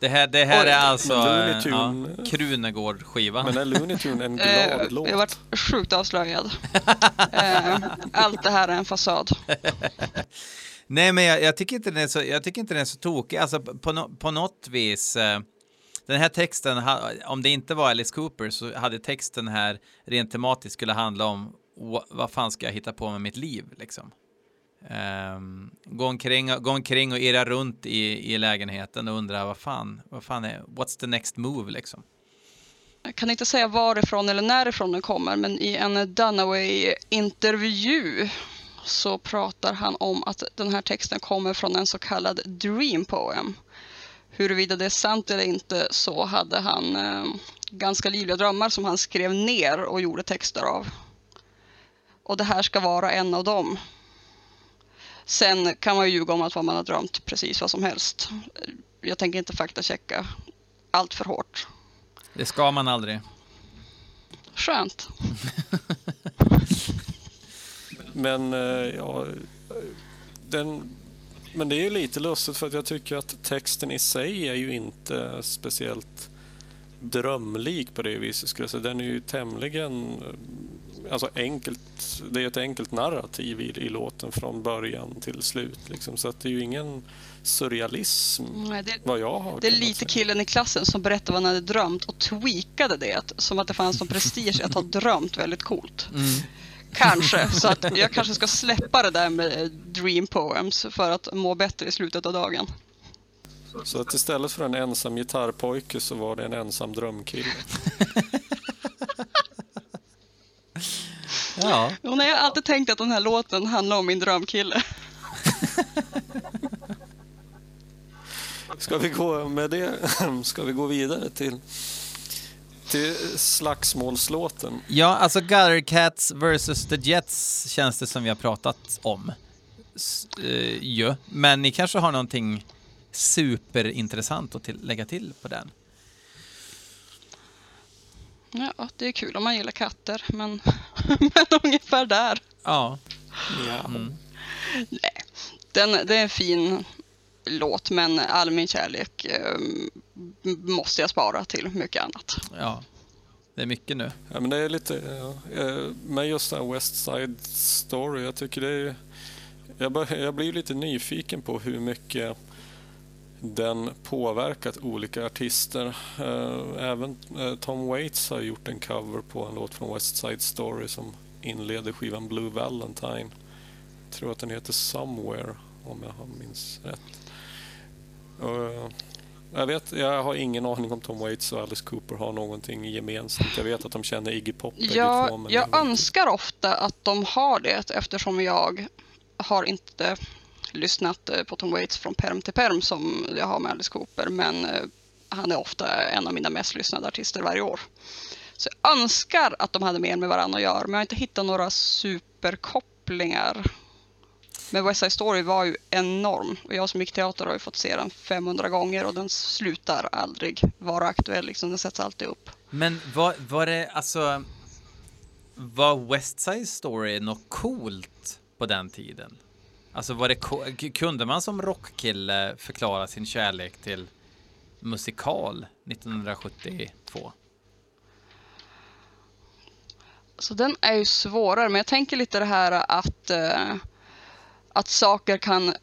Det här, det här
Oj,
är alltså eh,
Tune-
ja, Krunegård-skivan.
Men är Looney Tune en
Eh,
glad låt?
jag varit sjukt avslöjad. eh, allt det här är en fasad.
Nej, men jag, jag, tycker inte den är så, jag tycker inte den är så tokig. Alltså, på, no, på något vis, eh, den här texten, om det inte var Alice Cooper så hade texten här rent tematiskt skulle handla om "Wha- vad fan ska jag hitta på med mitt liv liksom. Um, gå, omkring, gå omkring och irra runt i, i lägenheten och undra vad fan, vad fan är, what's the next move liksom.
Jag kan inte säga varifrån eller närifrån den kommer, men i en Dunaway-intervju så pratar han om att den här texten kommer från en så kallad dream poem. Huruvida det är sant eller inte så hade han eh, ganska livliga drömmar som han skrev ner och gjorde texter av. Och det här ska vara en av dem. Sen kan man ju ljuga om att vad man har drömt precis vad som helst. Jag tänker inte faktachecka allt för hårt.
Det ska man aldrig.
Skönt.
Men eh, ja, den, men det är ju lite lustigt för att jag tycker att texten i sig är ju inte speciellt drömlik på det viset skulle jag säga. Den är ju tämligen eh, alltså enkelt. Det är ett enkelt narrativ i, i låten från början till slut. Liksom. Så att det är ju ingen surrealism
Nej, det,
vad jag har
det är lite
säga.
killen i klassen som berättade vad han hade drömt och tweakade det. Som att det fanns någon prestige att ha drömt väldigt coolt. Kanske, så att jag kanske ska släppa det där med dream poems för att må bättre i slutet av dagen.
Så att istället för en ensam gitarrpojke så var det en ensam drömkille.
Ja.
Och nej, jag har alltid tänkt att den här låten handlar om min drömkille.
Ska vi gå med det? Ska vi gå vidare till till slagsmålslåten.
Ja, alltså Gutter Cats vs The Jets känns det som vi har pratat om. S- eh, ju. Men ni kanske har någonting superintressant att till, lägga till på den?
Ja, det är kul om man gillar katter, men, men ungefär där.
Ja.
Ja.
Nej, den, det är en fin låt, men all min kärlek eh, måste jag spara till mycket annat.
ja. Det är mycket nu.
Ja, men det är lite... Ja, eh, med just den här West Side Story, jag tycker det är... Jag, bör, jag blir lite nyfiken på hur mycket den påverkat olika artister. Eh, Även eh, Tom Waits har gjort en cover på en låt från West Side Story som inleder skivan Blue Valentine. Jag tror att den heter Somewhere, om jag har minns rätt. Och, jag, vet, jag har ingen aning om Tom Waits och Alice Cooper har någonting gemensamt. Jag vet att de känner Iggy Pop två,
Jag,
men
jag
det-
önskar ofta att de har det eftersom jag har inte lyssnat eh, på Tom Waits från perm till perm som jag har med Alice Cooper, men eh, han är ofta en av mina mest lyssnade artister varje år. Så jag önskar att de hade mer med varandra att göra, men jag har inte hittat några superkopplingar. Men West Side Story var ju enorm och jag som gick teater har ju fått se den 500 gånger och den slutar aldrig vara aktuell, liksom. den sätts alltid upp.
Men var, var det alltså... Var West Side Story något coolt på den tiden? Alltså var det kunde man som rockkille förklara sin kärlek till musikal 1972?
Så den är ju svårare, men jag tänker lite det här att, eh, att saker kan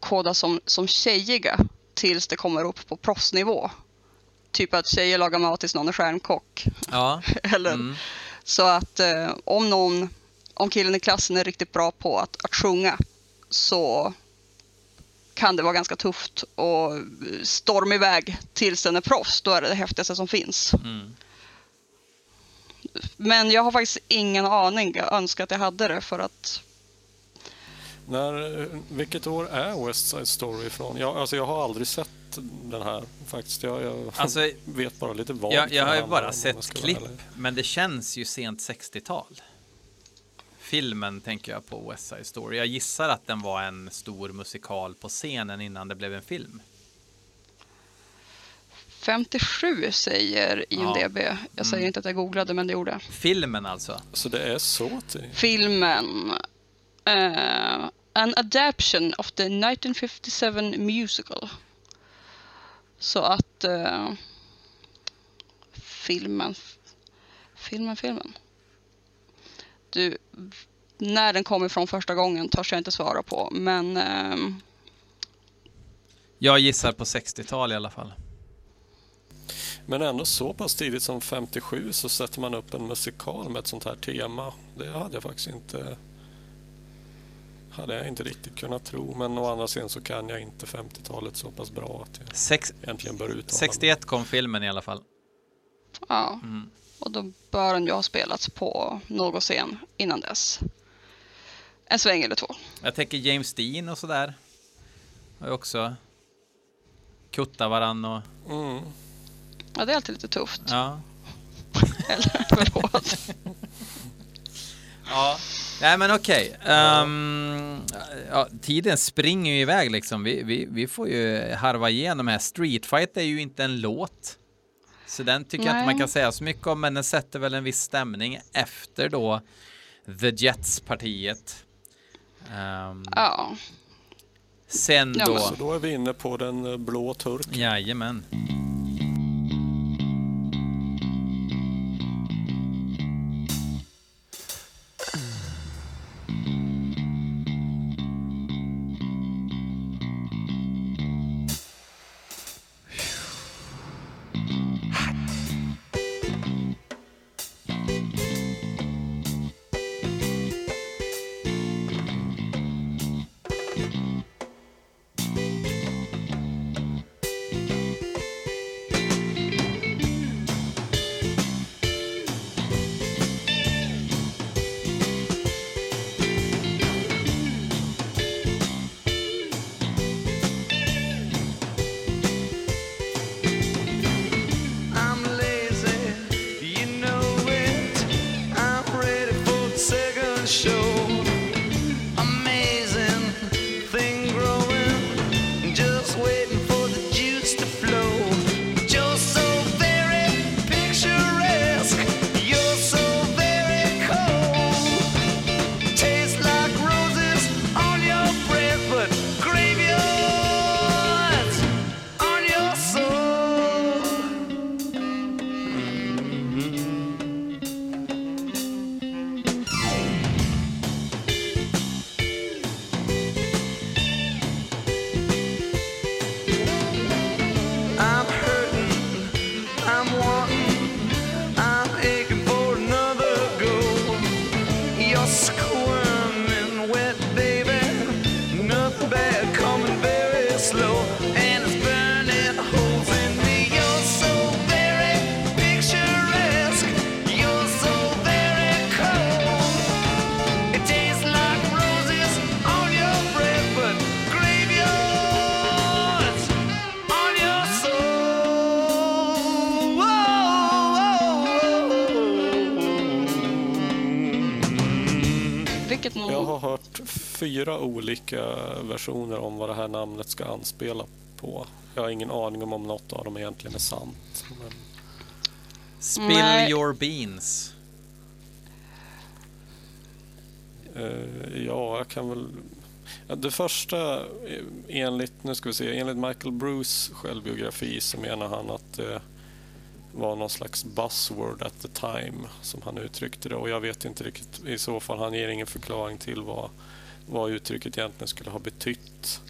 kodas som, som tjejiga tills det kommer upp på proffsnivå. Typ att tjejer lagar mat tills någon är stjärnkock.
Ja,
Eller,
mm.
Så att eh, om någon, om killen i klassen är riktigt bra på att, att sjunga så kan det vara ganska tufft och storma iväg tills den är proffs. Då är det det häftigaste som finns.
Mm.
Men jag har faktiskt ingen aning. Jag önskar att jag hade det för att
När, vilket år är West Side Story ifrån? Jag, alltså jag har aldrig sett den här faktiskt. Jag, jag
Alltså,
vet bara lite vad
jag, jag har ju bara sett klipp, men det känns ju sent 60-tal. Filmen tänker jag på West Side Story. Jag gissar att den var en stor musikal på scenen innan det blev en film.
57 säger IMDB. Jag säger
Mm.
inte att jag googlade, men det gjorde jag.
Filmen alltså.
Så det är så till...
Filmen. eh, an adaption of the 1957 musical. Så att eh, filmen, filmen, filmen. Du, när den kom ifrån första gången törs jag inte svara på, men ehm,
Jag gissar på 60-tal i alla fall.
Men ändå så pass tidigt som 57 så sätter man upp en musikal med ett sånt här tema. Det hade jag faktiskt inte hade jag inte riktigt kunnat tro. Men å andra sidan så kan jag inte 50-talet så pass bra att jag
Sex,
egentligen bör uttala mig.
61 kom filmen i alla fall.
ja.
Mm.
Och då bör den ju ha spelats på någon scen innan dess. En sväng eller två.
Jag tänker James Dean och sådär. Har ju också kuttat varann och
Mm.
Ja, det är alltid lite tufft.
ja.
Eller, förlåt.
Ja, nej men okej. Ehm, ja, tiden springer ju iväg liksom. Vi, vi, vi får ju harva igenom här. Street Fight är ju inte en låt. Så den tycker jag inte man
Nej.
kan säga så mycket om, men den sätter väl en viss stämning efter då The Jets-partiet. Ehm,
Ja,
sen då...
Så då är vi inne på den eh, blå turken.
Jajamän.
Fyra olika versioner om vad det här namnet ska anspela på. Jag har ingen aning om om något av dem egentligen är sant. Men,
Spill
Nej.
your beans.
eh, ja, jag kan väl... Det första, eh, enligt, nu ska vi se, enligt Michael Bruce självbiografi så menar han att det var någon slags buzzword at the time som han uttryckte det och jag vet inte riktigt i så fall, han ger ingen förklaring till vad, vad uttrycket egentligen skulle ha betytt.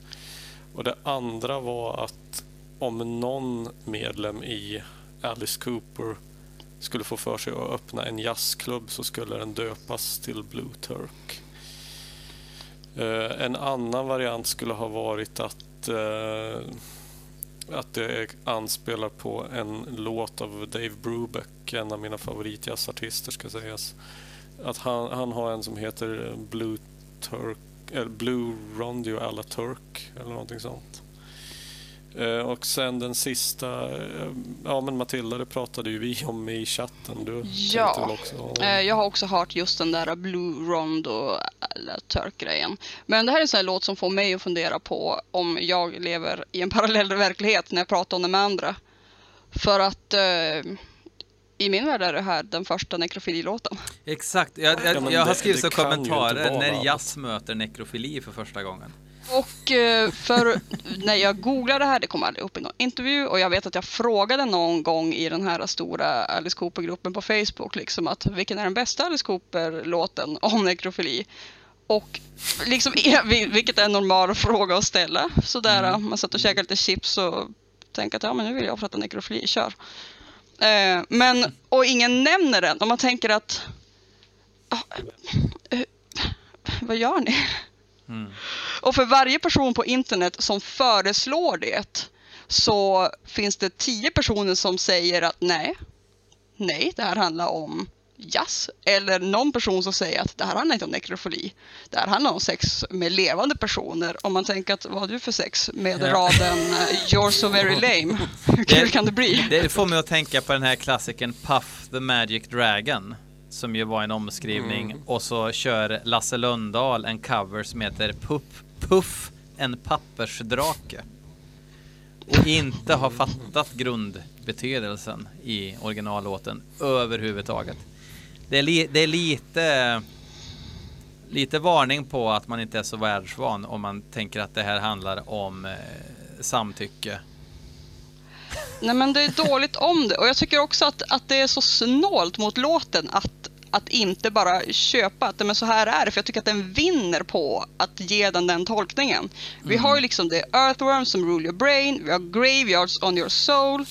Och det andra var att om någon medlem i Alice Cooper skulle få för sig att öppna en jazzklubb så skulle den döpas till Blue Turk. Eh, en annan variant skulle ha varit att, eh, att det anspelar på en låt av Dave Brubeck, en av mina favoritjazzartister ska sägas. Att han, han har en som heter Blue Turk, eller Blue Rondio alla Turk eller någonting sånt. Eh, Och sen den sista, eh, ja men Matilda, det pratade ju vi om i chatten. Du
Ja.
också om-
Eh, Jag har också hört just den där Blue Rondo eller Turk-grejen. Men det här är en sån här låt som får mig att fundera på om jag lever i en parallell verklighet när jag pratar om det med andra. För att eh, i min värld är det här den första nekrofililåten.
Exakt, jag,
Ja,
jag,
men
jag har skrivit
inte
kommentarer när jazz möter nekrofili för första gången.
Och eh, för när jag googlade det här, det kom aldrig upp i någon intervju och jag vet att jag frågade någon gång i den här stora Alice Cooper-gruppen på Facebook liksom att vilken är den bästa Alice Cooper-låten om nekrofili? Och liksom, vil- vilket är en normal fråga att ställa. Sådär, man satt och käkade lite chips och tänkte att ja, men nu vill jag prata nekrofili, kör. Eh, men, och ingen nämner den. Och man tänker att, ah, eh, vad gör ni? Och för varje person på internet som föreslår det så finns det tio personer som säger att nej, nej, det här handlar om jazz. Eller någon person som säger att det här handlar inte om nekrofili. Det här handlar om sex med levande personer. Om man tänker att vad har du för sex med
Ja.
raden eh, You're so very lame. Hur kul kan det bli?
Det får mig att tänka på den här klassikern Puff the Magic Dragon. Som ju var en omskrivning. Och så kör Lasse Lundahl en cover som heter Puff, Puff en pappersdrake. Och inte har fattat grundbetydelsen i originallåten överhuvudtaget. Det är, li, det är lite, lite varning på att man inte är så världsvan om man tänker att det här handlar om eh, samtycke.
Nej men det är dåligt om det och jag tycker också att, att det är så snålt mot låten att, att inte bara köpa att men så här är det för jag tycker att den vinner på att ge den den tolkningen. Vi har ju liksom det Earthworms som rule your brain, vi har Graveyards on your soul,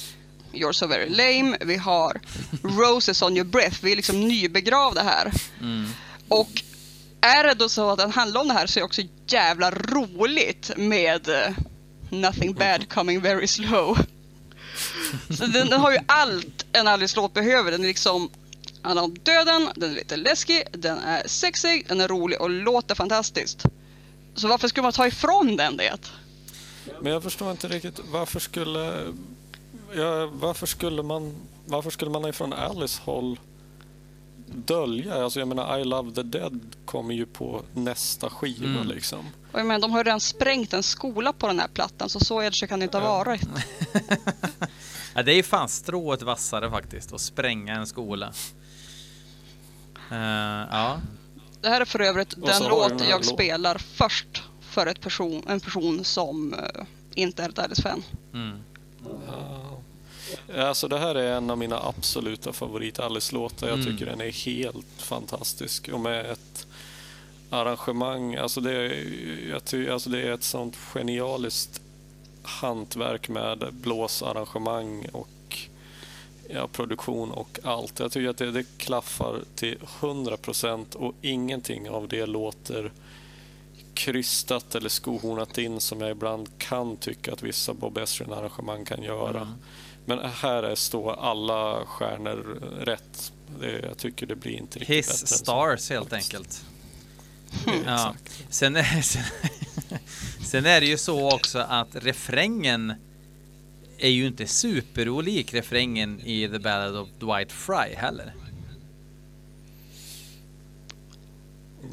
You're so very lame, vi har Roses on your breath, vi är liksom nybegravda här. Och är det då så att den handlar om det här så är det också jävla roligt med eh, Nothing bad coming very slow. Så den, den har ju allt en Alice-låt behöver. Den är liksom handlar om döden, den är lite läskig, den är sexig, den är rolig och låter fantastiskt. Så varför skulle man ta ifrån den det?
Men jag förstår inte riktigt varför skulle... Ja, varför skulle man... Varför skulle man ifrån Alice håll dölja? Alltså jag menar I Love the Dead kommer ju på nästa skiva
Mm.
liksom.
Och jag menar, de har ju redan sprängt en skola på den här plattan så så edge kan det inte ha varit.
Ja, det är ju fan strået vassare faktiskt, att spränga en skola. Eh, ja,
Det här är för övrigt den låt jag
lå-
spelar först för ett person, en person som eh, inte är ett Alice-fan.
mm.
Alltså det här är en av mina absoluta favorit Alice-låtar. Jag
Mm.
tycker den är helt fantastisk. Och med ett arrangemang, alltså det, är, alltså det är ett sånt genialiskt hantverk med blåsarrangemang och ja, produktion och allt. Jag tycker att det, det klaffar till 100% och ingenting av det låter krystat eller skohornat in som jag ibland kan tycka att vissa Bob Ezrin-arrangemang kan göra. Men här är står alla stjärnor rätt. Det, jag tycker det blir inte riktigt bättre
His
än så.
stars helt
faktiskt.
enkelt.
Mm,
Ja. Sen, är, sen, sen är det ju så också att refrängen är ju inte superolik refrängen i The Ballad of Dwight Fry heller.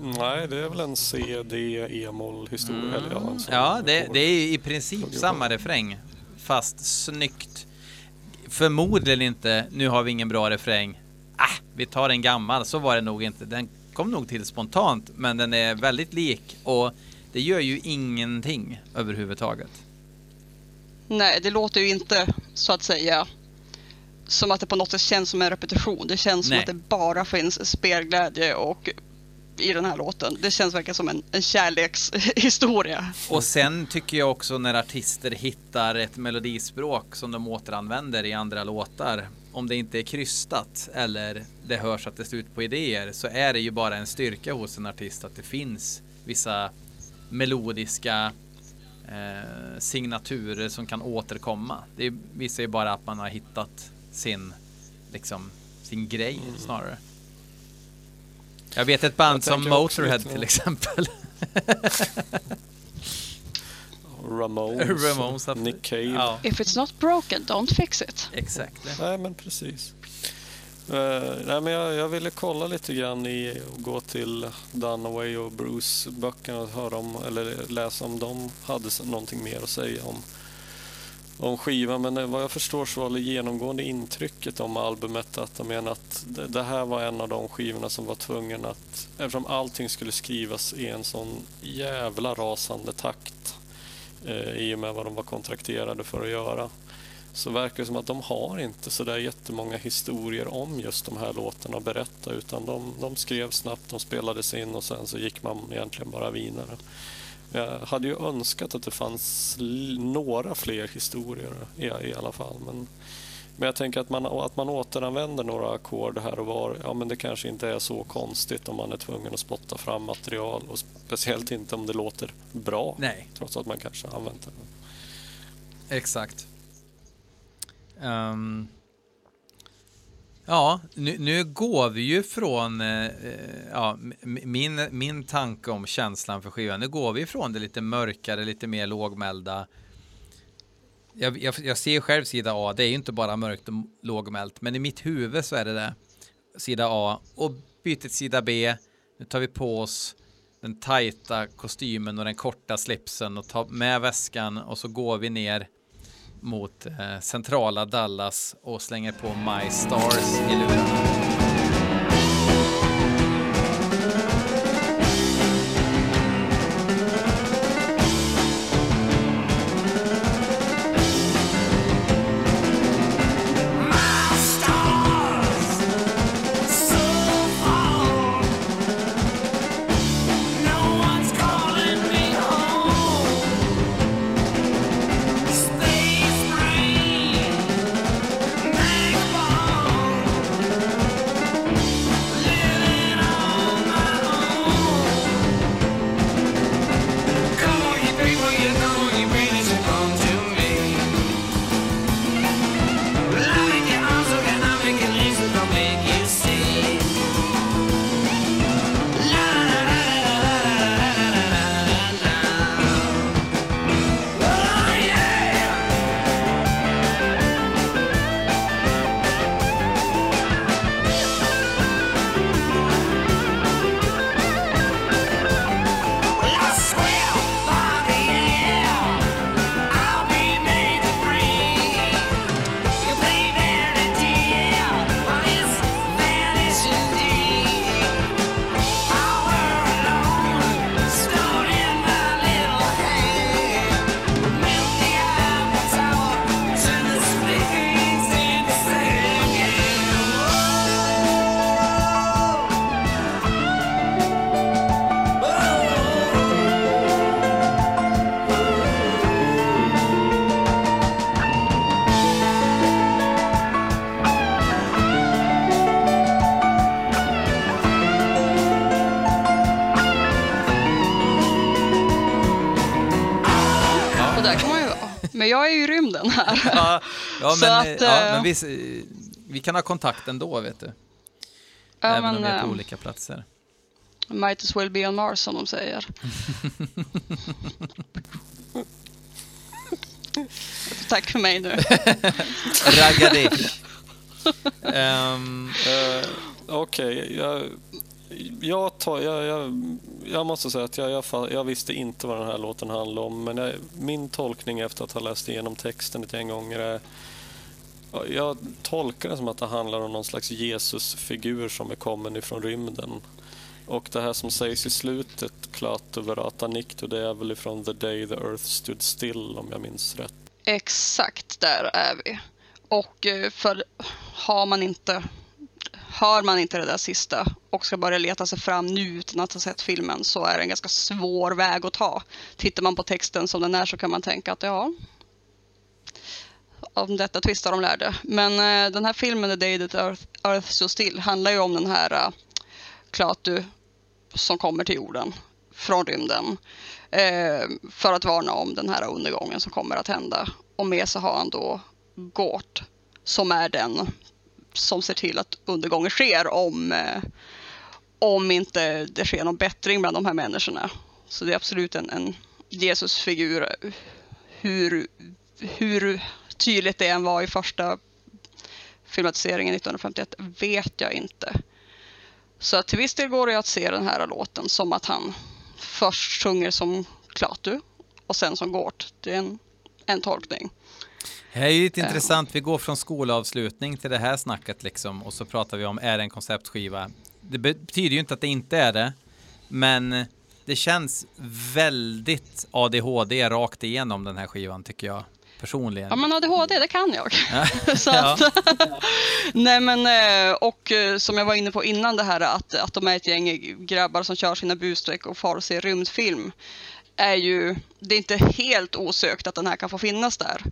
Nej, det är väl en CD, e-moll historia. Eller ja,
det, det är i princip samma refräng, fast snyggt. Förmodligen inte, nu har vi ingen bra refräng. Ah, vi tar en gammal, så var det nog inte. Den kom nog till spontant, men den är väldigt lik och det gör ju ingenting överhuvudtaget.
Nej, det låter ju inte så att säga som att det på något sätt känns som en repetition. Det känns
Nej.
som att det bara finns spelglädje och i den här låten. Det känns verkligen som en, en kärlekshistoria.
Och sen tycker jag också när artister hittar ett melodispråk som de återanvänder i andra låtar. Om det inte är krystat eller det hörs att det är ut på idéer så är det ju bara en styrka hos en artist att det finns vissa melodiska eh, signaturer som kan återkomma. Det visar ju bara att man har hittat sin, liksom, sin grej snarare. Jag vet ett band som Motorhead till exempel.
Ramones,
Ramones,
Nick Cave.
Ja,
If it's not broken, don't fix it.
exakt.
Nej, men precis. Eh, nej, men jag, jag ville kolla lite grann i och gå till Dunaway och Bruce böckerna och höra om, eller läsa om de hade någonting mer att säga om, om skivan. Men vad jag förstår så var det genomgående intrycket om albumet att de menar att det, det här var en av de skivorna som var tvungen att, eftersom allting skulle skrivas i en sån jävla rasande takt eh, i och med vad de var kontrakterade för att göra så verkar det som att de har inte så där jättemånga historier om just de här låtarna att berätta utan de, de skrev snabbt, de spelades in och sen så gick man egentligen bara vidare. Jag hade ju önskat att det fanns några fler historier i, i alla fall. Men, men jag tänker att man, att man återanvänder några ackord här och var, ja men det kanske inte är så konstigt om man är tvungen att spotta fram material och speciellt inte om det låter bra.
Nej.
Trots att man kanske använt det.
Exakt. Ehm, ja, nu, nu går vi ju från eh, eh ja, min, min tanke om känslan för skivan. Nu går vi från det lite mörkare, lite mer lågmälda. Jag, jag, jag ser själv sida A, det är ju inte bara mörkt och lågmält, men i mitt huvud så är det det. Sida A och bytet sida B. Nu tar vi på oss den tajta kostymen och den korta slipsen och tar med väskan och så går vi ner mot eh, centrala Dallas och slänger på My Stars i lurarna. Ja, men,
att,
eh, ja,
eh,
men vi, s- vi kan ha kontakt ändå, vet du.
Ja,
Även
men,
om vi är på
eh,
olika platser.
Might as well be on Mars som de säger. Tack för mig nu.
Raggardick. Ehm,
Eh, Okej, jag, Jag, tar, jag, jag, jag måste säga att jag, jag, jag visste inte vad den här låten handlade om. Men jag, min tolkning efter att ha läst igenom texten ett gäng gånger är... Jag tolkar det som att det handlar om någon slags Jesusfigur som är kommen ifrån rymden. Och det här som sägs i slutet, Klato verata nikto, det är väl ifrån The Day the Earth Stood Still om jag minns rätt.
Exakt där är vi. Och eh, för har man inte, hör man inte det där sista och ska börja leta sig fram nu utan att ha sett filmen så är det en ganska svår väg att ta. Tittar man på texten som den är så kan man tänka att ja, om detta tvistar de lärde. Men eh, den här filmen, The Day That Earth, Earth So Still, handlar ju om den här uh, Klaatu som kommer till jorden från rymden eh, för att varna om den här undergången som kommer att hända. Och med sig har han då Gårt som är den som ser till att undergången sker om, eh, om inte det sker någon bättring bland de här människorna. Så det är absolut en, en Jesusfigur. Hur, hur tydligt det än var i första filmatiseringen 1951 vet jag inte. Så att till viss del går det att se den här låten som att han först sjunger som Klaatu och sen som Gårt. Det är en, en tolkning.
Det här är ju lite intressant. Vi går från skolavslutning till det här snacket liksom och så pratar vi om är det en konceptskiva? Det betyder ju inte att det inte är det, men det känns väldigt ADHD rakt igenom den här skivan tycker jag personligen.
Ja men ADHD, det kan jag. så att, nej men, eh, och eh, som jag var inne på innan det här att, att de är ett gäng grabbar som kör sina busstreck och far och ser rymdfilm. Är ju, det är inte helt osökt att den här kan få finnas där.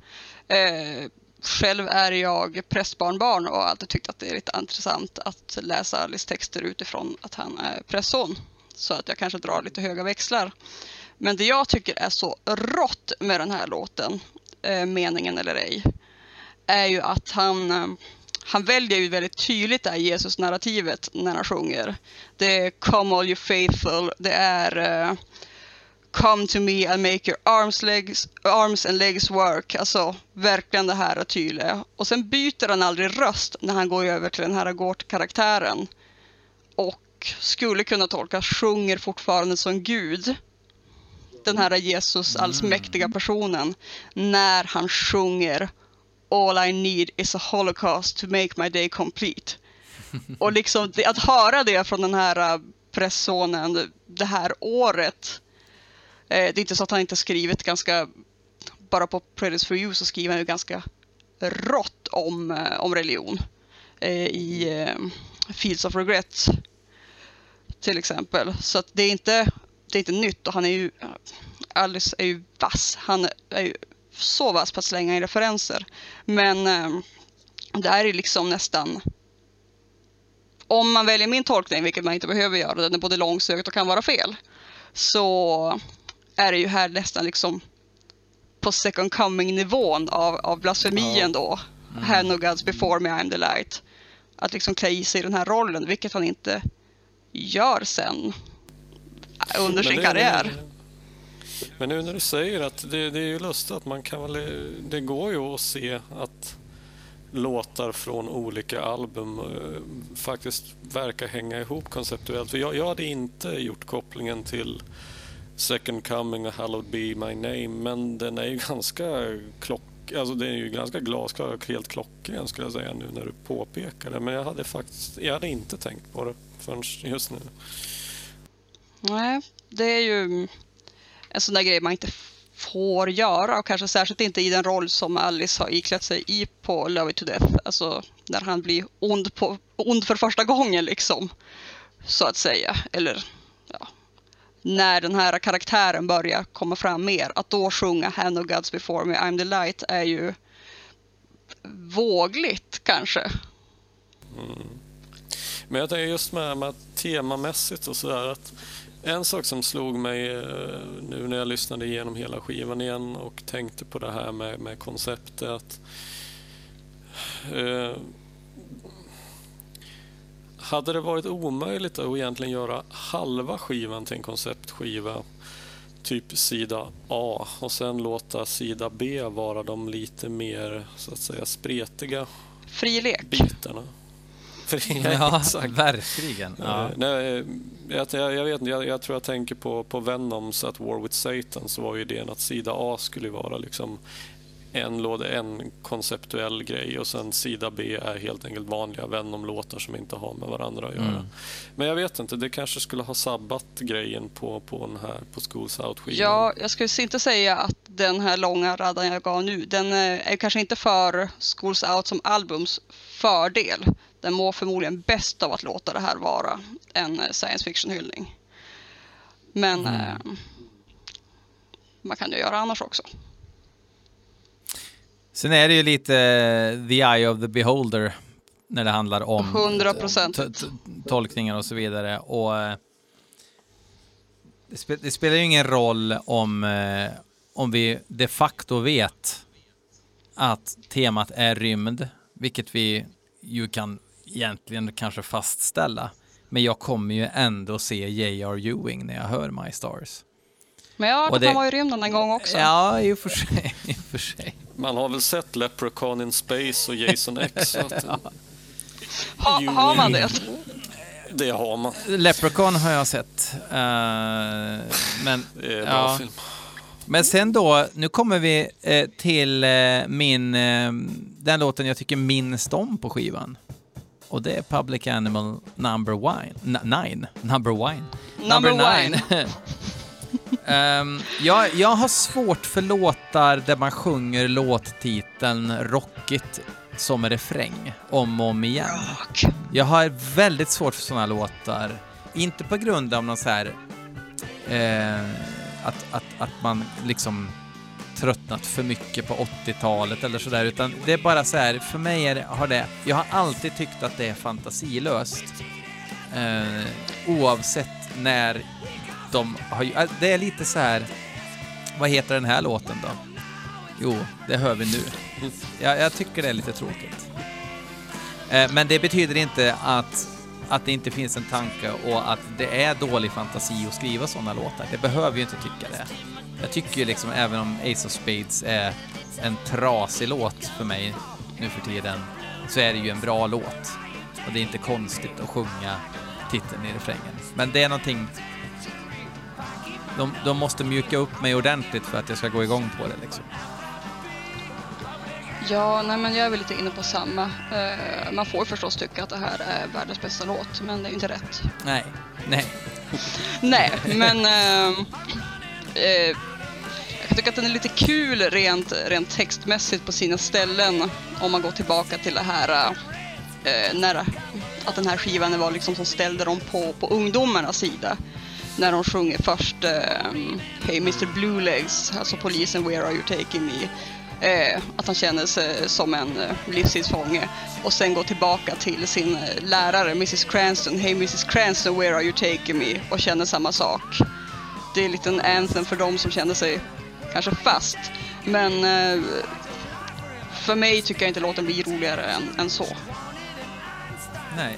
Eh, själv är jag prästbarnbarn och har alltid tyckt att det är lite intressant att läsa Alice texter utifrån att han är prästson. Så att jag kanske drar lite höga växlar. Men det jag tycker är så rått med den här låten, eh, meningen eller ej, är ju att han, eh, han väljer ju väldigt tydligt det här Jesus-narrativet när han sjunger. Det är Come all you faithful, det är eh, Come to me and make your arms, legs, arms and legs work. Alltså verkligen det här tydliga. Och sen byter han aldrig röst när han går över till den här Gård-karaktären. Och skulle kunna tolkas sjunger fortfarande som Gud. Den här Jesus allsmäktiga personen. När han sjunger All I need is a holocaust to make my day complete. Och liksom att höra det från den här äh, pressonen det här året. Eh, det är inte så att han inte skrivit ganska, bara på Predators for You så skriver han ju ganska rått om, eh, om religion. Eh, I Fields of Regret till exempel. Så att det är inte, det är inte nytt och han är ju, Alice är ju vass. Han är ju så vass på att slänga in referenser. Men eh, det här är liksom nästan om man väljer min tolkning, vilket man inte behöver göra, den är både långsökt och kan vara fel, så är det ju här nästan liksom på second coming-nivån av, av blasfemien då. Have no gods before me, I'm the light. Att liksom klä i sig den här rollen, vilket han inte gör sen under sin karriär.
Men nu när du säger att det, det är ju lustigt att man kan väl, det går ju att se att låtar från olika album eh, faktiskt verkar hänga ihop konceptuellt. För jag, jag hade inte gjort kopplingen till Second Coming och Hallowed Be My Name men den är ju ganska klock Alltså det är ju ganska glasklar och helt klockren skulle jag säga nu när du påpekar det. Men jag hade faktiskt jag hade inte tänkt på det förrän just nu.
Nej, det är ju en sån där grej man inte får göra och kanske särskilt inte i den roll som Alice har iklätt sig i på Love It To Death. Alltså när han blir ond, på, ond för första gången liksom. Så att säga. Eller ja, när den här karaktären börjar komma fram mer. Att då sjunga Hand of Gods Before Me, I'm the Light är ju vågligt kanske. Mm.
Men jag tänker just med, med temamässigt och sådär att en sak som slog mig eh, nu när jag lyssnade igenom hela skivan igen och tänkte på det här med, med konceptet att eh, hade det varit omöjligt att egentligen göra halva skivan till en konceptskiva typ sida A och sen låta sida B vara de lite mer så att säga spretiga
Fri lek.
bitarna. För,
Ja,
exakt.
verkligen. Ja.
Eh, Nej, jag, jag, jag, vet, jag, jag tror jag tänker på, på Venoms At War With Satan så var ju idén att sida A skulle vara liksom en låda, en konceptuell grej och sen sida B är helt enkelt vanliga Venom-låtar som inte har med varandra att göra.
Mm.
Men jag vet inte, det kanske skulle ha sabbat grejen på, på den här på Schools Out-skivan.
Ja, jag skulle inte säga att den här långa raden jag gav nu, den eh, är kanske inte för Schools Out som albums fördel. Den mår förmodligen bäst av att låta det här vara en eh, science fiction-hyllning. Men eh, man kan ju göra annars också.
Sen är det ju lite eh, the eye of the beholder när det handlar om
100%.
t- t- tolkningar och så vidare. Och eh, det, spe, det spelar ju ingen roll om, eh, om vi de facto vet att temat är rymd, vilket vi ju kan egentligen kanske fastställa. Men jag kommer ju ändå se J.R. Ewing när jag hör My Stars.
Men jag har
Och
hört att
det-
han var i rymden en gång också.
Ja, i och för sig. I och för sig.
Man har väl sett Leprechaun in Space och Jason X. Så att,
Ha, har man det?
Det har man.
Leprechaun har jag sett. Eh, men,
Det är en bra
ja.
film.
men sen då, nu kommer vi eh, till eh, min, eh, den låten jag tycker minst om på skivan. Och det är Public Animal Number Wine. N- nine. Number Wine.
Number
nine. Ehm, jag, jag har svårt för låtar där man sjunger låttiteln Rockigt som refräng om och om igen. Jag har väldigt svårt för sådana låtar. Inte på grund av någon så här... Eh, att, att, att man liksom tröttnat för mycket på 80-talet eller sådär, utan det är bara så här, för mig är det, har det, jag har alltid tyckt att det är fantasilöst. Eh, oavsett när de har ju- äh, det är lite så här, vad heter den här låten då? Jo, det hör vi nu. Jag, jag tycker det är lite tråkigt. Eh, Men det betyder inte att, att det inte finns en tanke och att det är dålig fantasi att skriva sådana låtar. Det behöver ju inte tycka det. Jag tycker ju liksom, även om Ace of Spades är en trasig låt för mig nu för tiden, så är det ju en bra låt. Och det är inte konstigt att sjunga titeln i refrängen. Men det är någonting... De, de måste mjuka upp mig ordentligt för att jag ska gå igång på det liksom.
Ja, nej men jag är väl lite inne på samma. Eh, man får förstås tycka att det här är världens bästa låt, men det är ju inte rätt.
Nej, nej.
Nej, men eh, eh, jag tycker att den är lite kul rent, rent textmässigt på sina ställen om man går tillbaka till det här eh, när att den här skivan var liksom som ställde dem på, på ungdomarnas sida. När de sjunger först eh, Hey Mr Blue Legs, alltså polisen Where are you taking me? Eh, att han känner sig som en eh, livstidsfånge och sen går tillbaka till sin eh, lärare Mrs Cranston, Hey Mrs Cranston Where are you taking me? och känner samma sak. Det är en liten anthem för dem som känner sig kanske fast. Men eh, för mig tycker jag inte låten blir roligare än, än så.
Nej.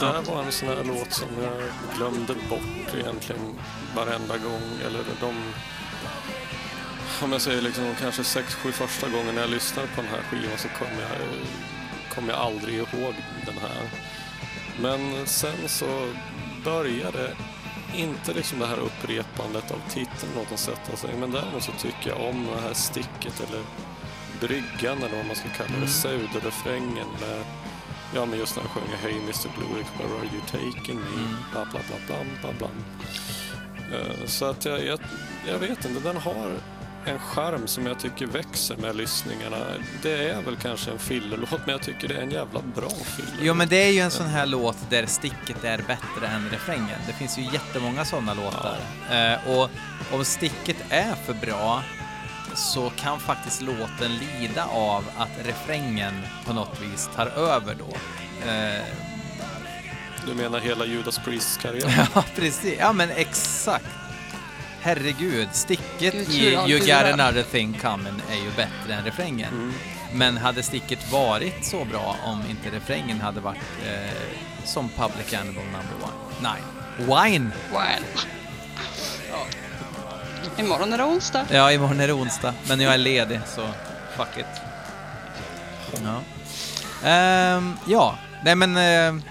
Det här var en sån här låt som jag glömde bort egentligen varenda gång. Eller de... Om jag säger liksom kanske sex, sju första gången när jag lyssnade på den här skivan så kom jag, kom jag aldrig ihåg den här. Men sen så började inte liksom det här upprepandet av titeln låten sätta sig. Men däremot så tycker jag om det här sticket eller bryggan eller vad man ska kalla det, pseudorefrängen med Ja, men just när han sjunger Hey Mr Blue where are you taking me? Bla, bla, bla, bla, bla, bla. Eh, Så att jag, jag, jag vet inte, den har en charm som jag tycker växer med lyssningarna. Det är väl kanske en fillerlåt, men jag tycker det är en jävla bra filler.
Jo, men det är ju en sån här låt där sticket är bättre än refrängen. Det finns ju jättemånga såna låtar. Eh, och om sticket är för bra så kan faktiskt låten lida av att refrängen på något vis tar över då. Eh,
Du menar hela Judas Priests karriär?
ja, precis. Ja, men exakt. Herregud, sticket
Gud,
i You got another thing coming är ju bättre än refrängen.
Mm.
Men hade sticket varit så bra om inte refrängen hade varit eh, som Public Animal number one? Nej. Wine!
Well. Imorgon är det onsdag.
Ja, imorgon är det onsdag, men jag är ledig så fuck it. Ja. Ehm, ja, Nej men... Eh,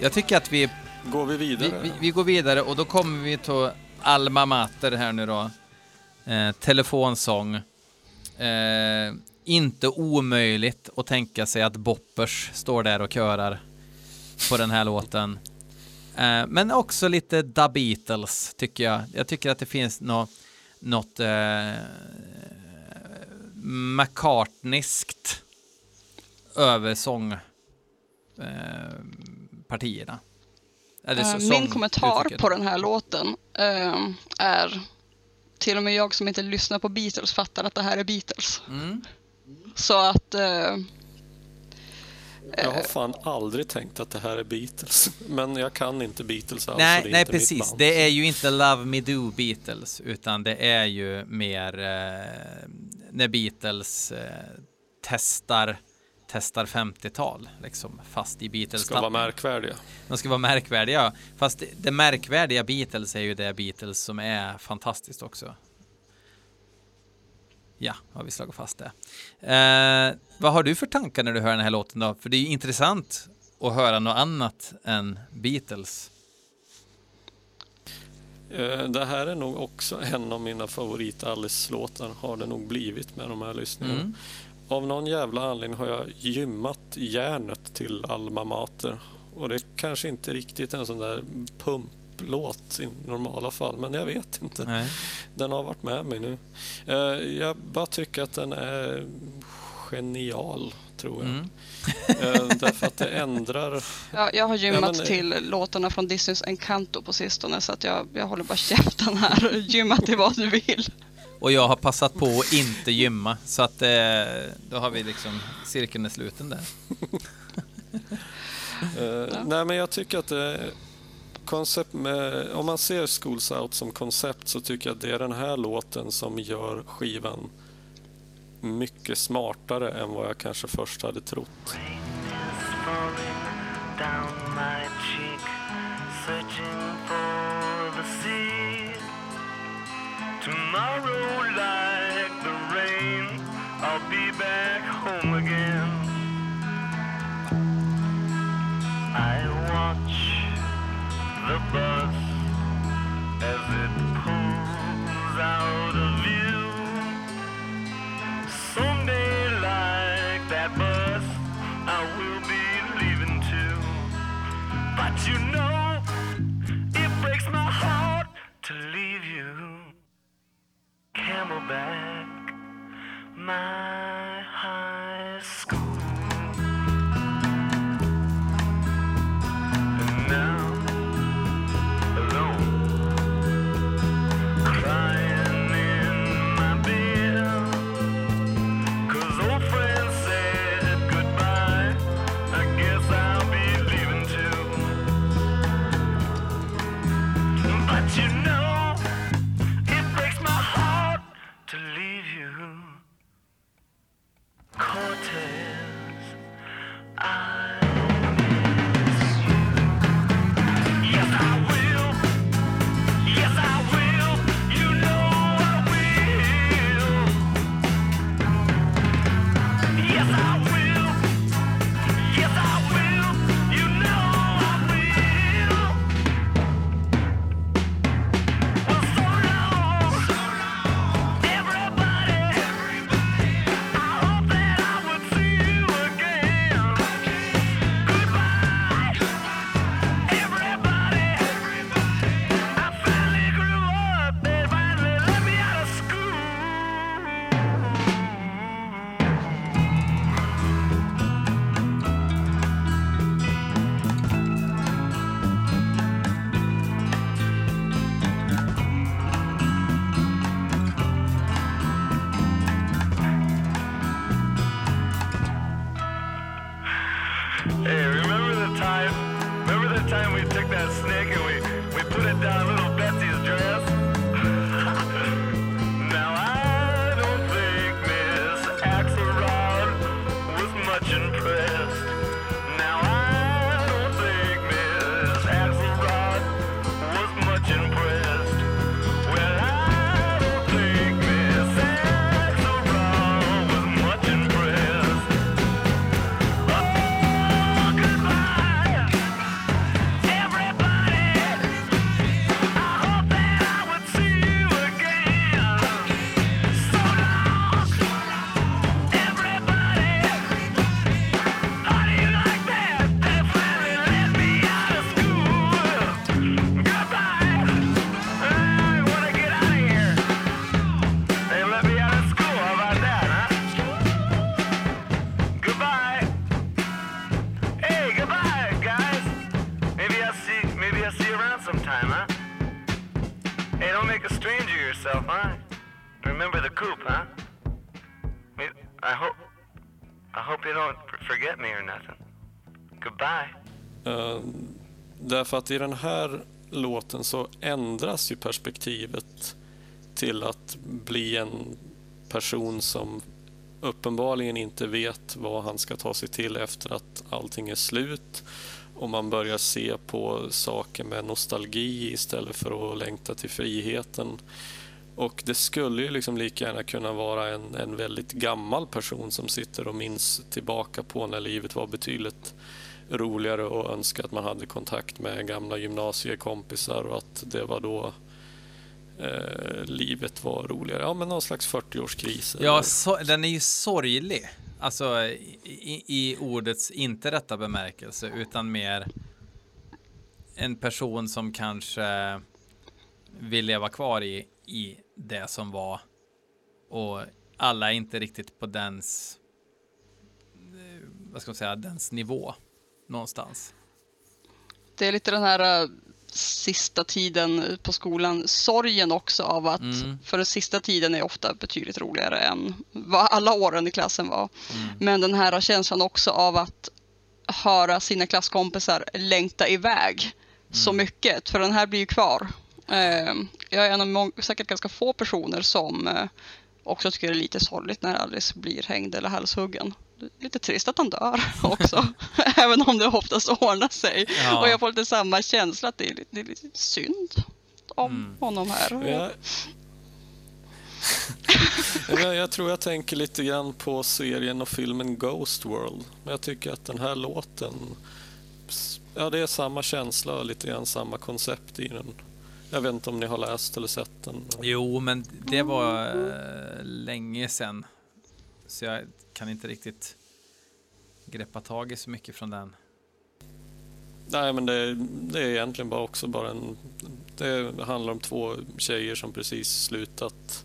jag tycker att vi,
Går vi vidare?
vi, vi, vi går vidare och då kommer vi till Alma Mater här nu då. Eh, telefonsång. Eh, inte omöjligt att tänka sig att Boppers står där och körar på den här låten. Eh, men också lite Da Beatles tycker jag. Jag tycker att det finns nå, något eh, McCartneyskt över sång eh, så- sång-
Min kommentar
uttrycket.
på den här låten eh, är till och med jag som inte lyssnar på Beatles fattar att det här är Beatles.
Mm.
Så att eh,
Jag har fan aldrig tänkt att det här är Beatles. Men jag kan inte Beatles alls.
Nej,
det är
nej precis. Det är ju inte Love Me Do Beatles, utan det är ju mer eh, när Beatles eh, testar testar 50-tal, liksom, fast i Beatles
Ska vara märkvärdiga.
De ska vara märkvärdiga. Fast det, det märkvärdiga Beatles är ju det Beatles som är fantastiskt också. Ja, har vi slagit fast det. Eh, vad har du för tankar när du hör den här låten då? För det är ju intressant att höra något annat än Beatles.
Eh, Det här är nog också en av mina favorit Alice-låtar, har det nog blivit med de här lyssningarna.
Mm.
Av någon jävla anledning har jag gymmat järnet till Alma Mater. Och det är kanske inte riktigt en sån där pumplåt i normala fall, men jag vet inte.
Nej.
Den har varit med mig nu. Eh, Jag bara tycker att den är genial, tror jag.
Mm.
Eh, Därför att det ändrar
jag, jag har gymmat
Ja, men, eh,
till låtarna från Disneys Encanto på sistone så att jag, jag håller bara käften här. Gymma till vad du vill.
Och jag har passat på att inte gymma, så att eh, då har vi liksom cirkeln är sluten där.
Eh, Nej, men jag tycker att det koncept med, om man ser Schools Out som koncept så tycker jag att det är den här låten som gör skivan mycket smartare än vad jag kanske först hade trott.
falling down my cheek, searching for the sea. Tomorrow, like the rain, I'll be back the bus as it pulls out of view. Someday, like that bus, I will be leaving too. But you know, it breaks my heart to leave you. Camelback, my high
därför att i den här låten så ändras ju perspektivet till att bli en person som uppenbarligen inte vet vad han ska ta sig till efter att allting är slut. Och man börjar se på saker med nostalgi istället för att längta till friheten. Och det skulle ju liksom lika gärna kunna vara en, en väldigt gammal person som sitter och minns tillbaka på när livet var betydligt roligare och önska att man hade kontakt med gamla gymnasiekompisar och att det var då eh, livet var roligare. Ja, men någon slags 40-årskris.
Ja, så, den är ju sorglig. Alltså i, i, ordets inte rätta bemärkelse, utan mer en person som kanske vill leva kvar i, i det som var. Och alla är inte riktigt på dens, eh, vad ska man säga, dens nivå någonstans.
Det är lite den här uh, sista tiden på skolan, sorgen också av att,
Mm.
för den sista tiden är ofta betydligt roligare än vad alla åren i klassen var. Men den här känslan också av att höra sina klasskompisar längta iväg så mycket, för den här blir ju kvar. Eh, jag är en av säkert ganska få personer som eh, också tycker det är lite sorgligt när Alice blir hängd eller halshuggen. Lite trist att han dör också, även om det oftast ordnar sig.
Ja.
Och jag får lite samma känsla att det är lite, det är lite synd om
Mm.
honom här.
Jag, jag, jag tror jag tänker lite grann på serien och filmen Ghost World. Men jag tycker att den här låten, ja det är samma känsla och lite grann samma koncept i den. Jag vet inte om ni har läst eller sett den.
Jo, men det var eh, länge sedan. Så jag kan inte riktigt greppa tag i så mycket från den.
Nej, men det, det är egentligen bara också bara en... Det handlar om två tjejer som precis slutat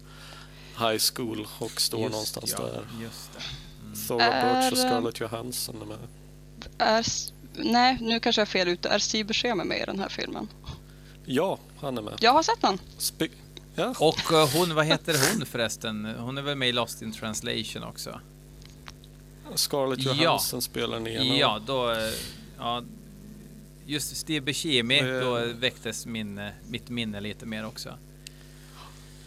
high school och står
Just,
någonstans
ja,
där.
Just det.
Thora Birch och
eh,
Scarlett Johansson är med.
Är, nej, nu kanske jag är fel ute. Är Steve Buscemi med i den här filmen?
Ja, han är med.
Jag har sett den.
Spe- ja,
Och eh, hon, vad heter hon förresten? Hon är väl med i Lost in translation också?
Scarlett
Ja.
Johansson spelar den ena.
Ja, då... eh, Ja, just Steve Buscemi,
Eh.
då väcktes min, mitt minne lite mer också.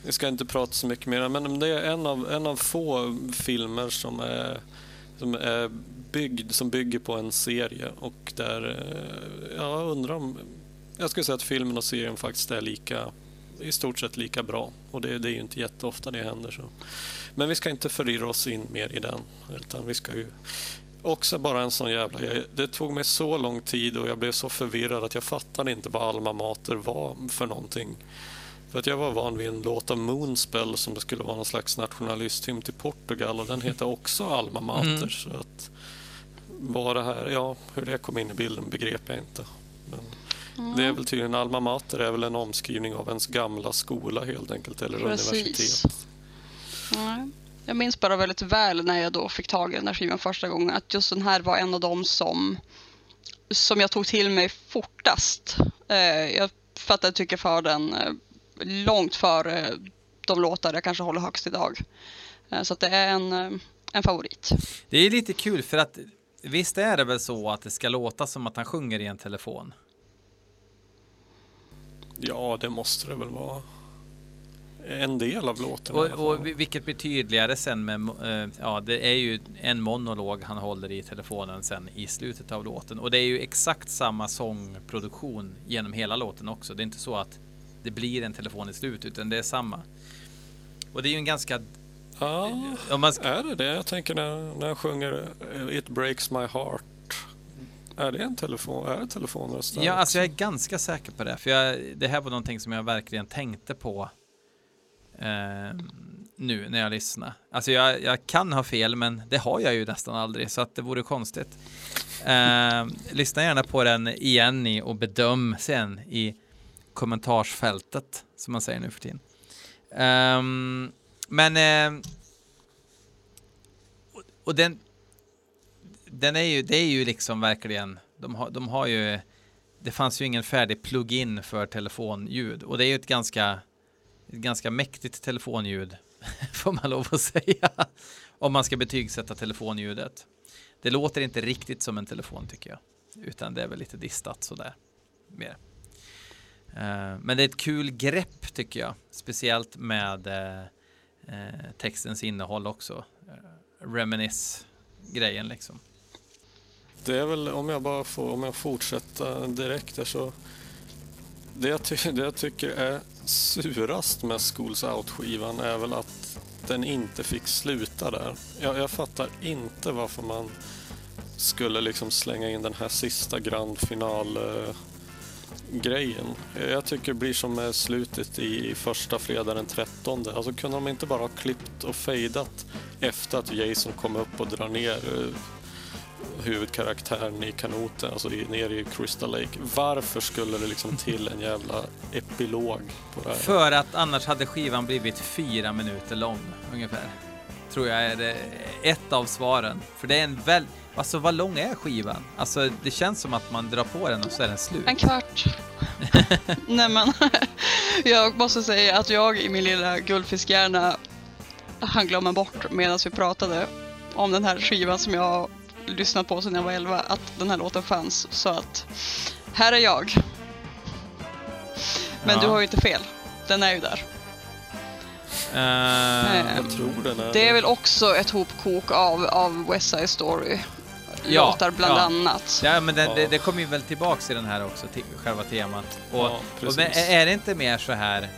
Vi ska inte prata så mycket mer, men det är en av, en av få filmer som är, som är byggd, som bygger på en serie och där jag undrar om... Jag skulle säga att filmen och serien faktiskt är lika, i stort sett lika bra och det, det är ju inte jätteofta det händer så. Men vi ska inte förirra oss in mer i den, utan vi ska ju Också bara en sån jävla. Det tog mig så lång tid och jag blev så förvirrad att jag fattade inte vad Alma Mater var för någonting. För att jag var van vid en låt av Moonspell som det skulle vara någon slags nationalisthymn till Portugal och den heter också Alma Mater.
Mm.
Så att vad det här, ja, hur det kom in i bilden begrep jag inte. Men det är väl tydligen Alma Mater är väl en omskrivning av ens gamla skola helt enkelt, eller
Precis.
universitet.
Nej. Jag minns bara väldigt väl när jag då fick tag i den här skivan första gången att just den här var en av dem som, som jag tog till mig fortast. Eh, jag fattade tycke för den eh, långt före de låtar jag kanske håller högst idag. Eh, så att det är en, en favorit.
Det är lite kul för att visst är det väl så att det ska låta som att han sjunger i en telefon?
Ja, det måste det väl vara. En del av låten
Och, och vilket blir tydligare sen med, eh, ja det är ju en monolog han håller i telefonen sen i slutet av låten. Och det är ju exakt samma sångproduktion genom hela låten också. Det är inte så att det blir en telefon i slut utan det är samma. Och det är ju en ganska,
Ja,
ska,
är det det? Jag tänker när, när jag sjunger eh, It breaks my heart. Är det en telefon? Är det telefonröst? där
ja alltså jag är ganska säker på det. För jag, det här var någonting som jag verkligen tänkte på eh, nu när jag lyssnar. Alltså jag, jag kan ha fel men det har jag ju nästan aldrig så att det vore konstigt. Eh, lyssna gärna på den igen och bedöm sen i kommentarsfältet som man säger nu för tiden. Ehm, men eh, och, och den den är ju, det är ju liksom verkligen, de har, de har ju, det fanns ju ingen färdig plugin för telefonljud och det är ju ett ganska, ett ganska mäktigt telefonljud får man lov att säga om man ska betygsätta telefonljudet. Det låter inte riktigt som en telefon tycker jag. Utan det är väl lite distat sådär. Mer. Eh, men det är ett kul grepp tycker jag. Speciellt med eh, eh, textens innehåll också. reminis grejen liksom.
Det är väl, om jag bara får om jag fortsätter direkt där så det jag, ty- det jag tycker är surast med Schools Out-skivan är väl att den inte fick sluta där. Jag, jag fattar inte varför man skulle liksom slänga in den här sista grand final-grejen. Eh, jag tycker det blir som med slutet i första fredag den 13. Alltså kunde de inte bara ha klippt och fejdat efter att Jason kom upp och drar ner eh, huvudkaraktären i kanoten, alltså i, ner i Crystal Lake. Varför skulle det liksom till en jävla epilog på det här?
För att annars hade skivan blivit fyra minuter lång ungefär. Tror jag är ett av svaren. För det är en väl... Alltså vad lång är skivan? Alltså det känns som att man drar på den och så är den slut.
En kvart. Nej men, jag måste säga att jag i min lilla guldfiskhjärna hann glömma bort medan vi pratade om den här skivan som jag lyssnat på sedan jag var 11, att den här låten fanns. Så att, här är jag. Men
Ja.
du har ju inte fel. Den är ju där.
Eh,
Jag tror den är
Det är väl också ett hopkok av, av West Side Story.
Ja,
Låtar bland
ja.
annat.
Ja, men det,
Ja.
det, det kommer ju väl tillbaks i den här också, te, själva temat. Och,
Ja,
och men är det inte mer så här,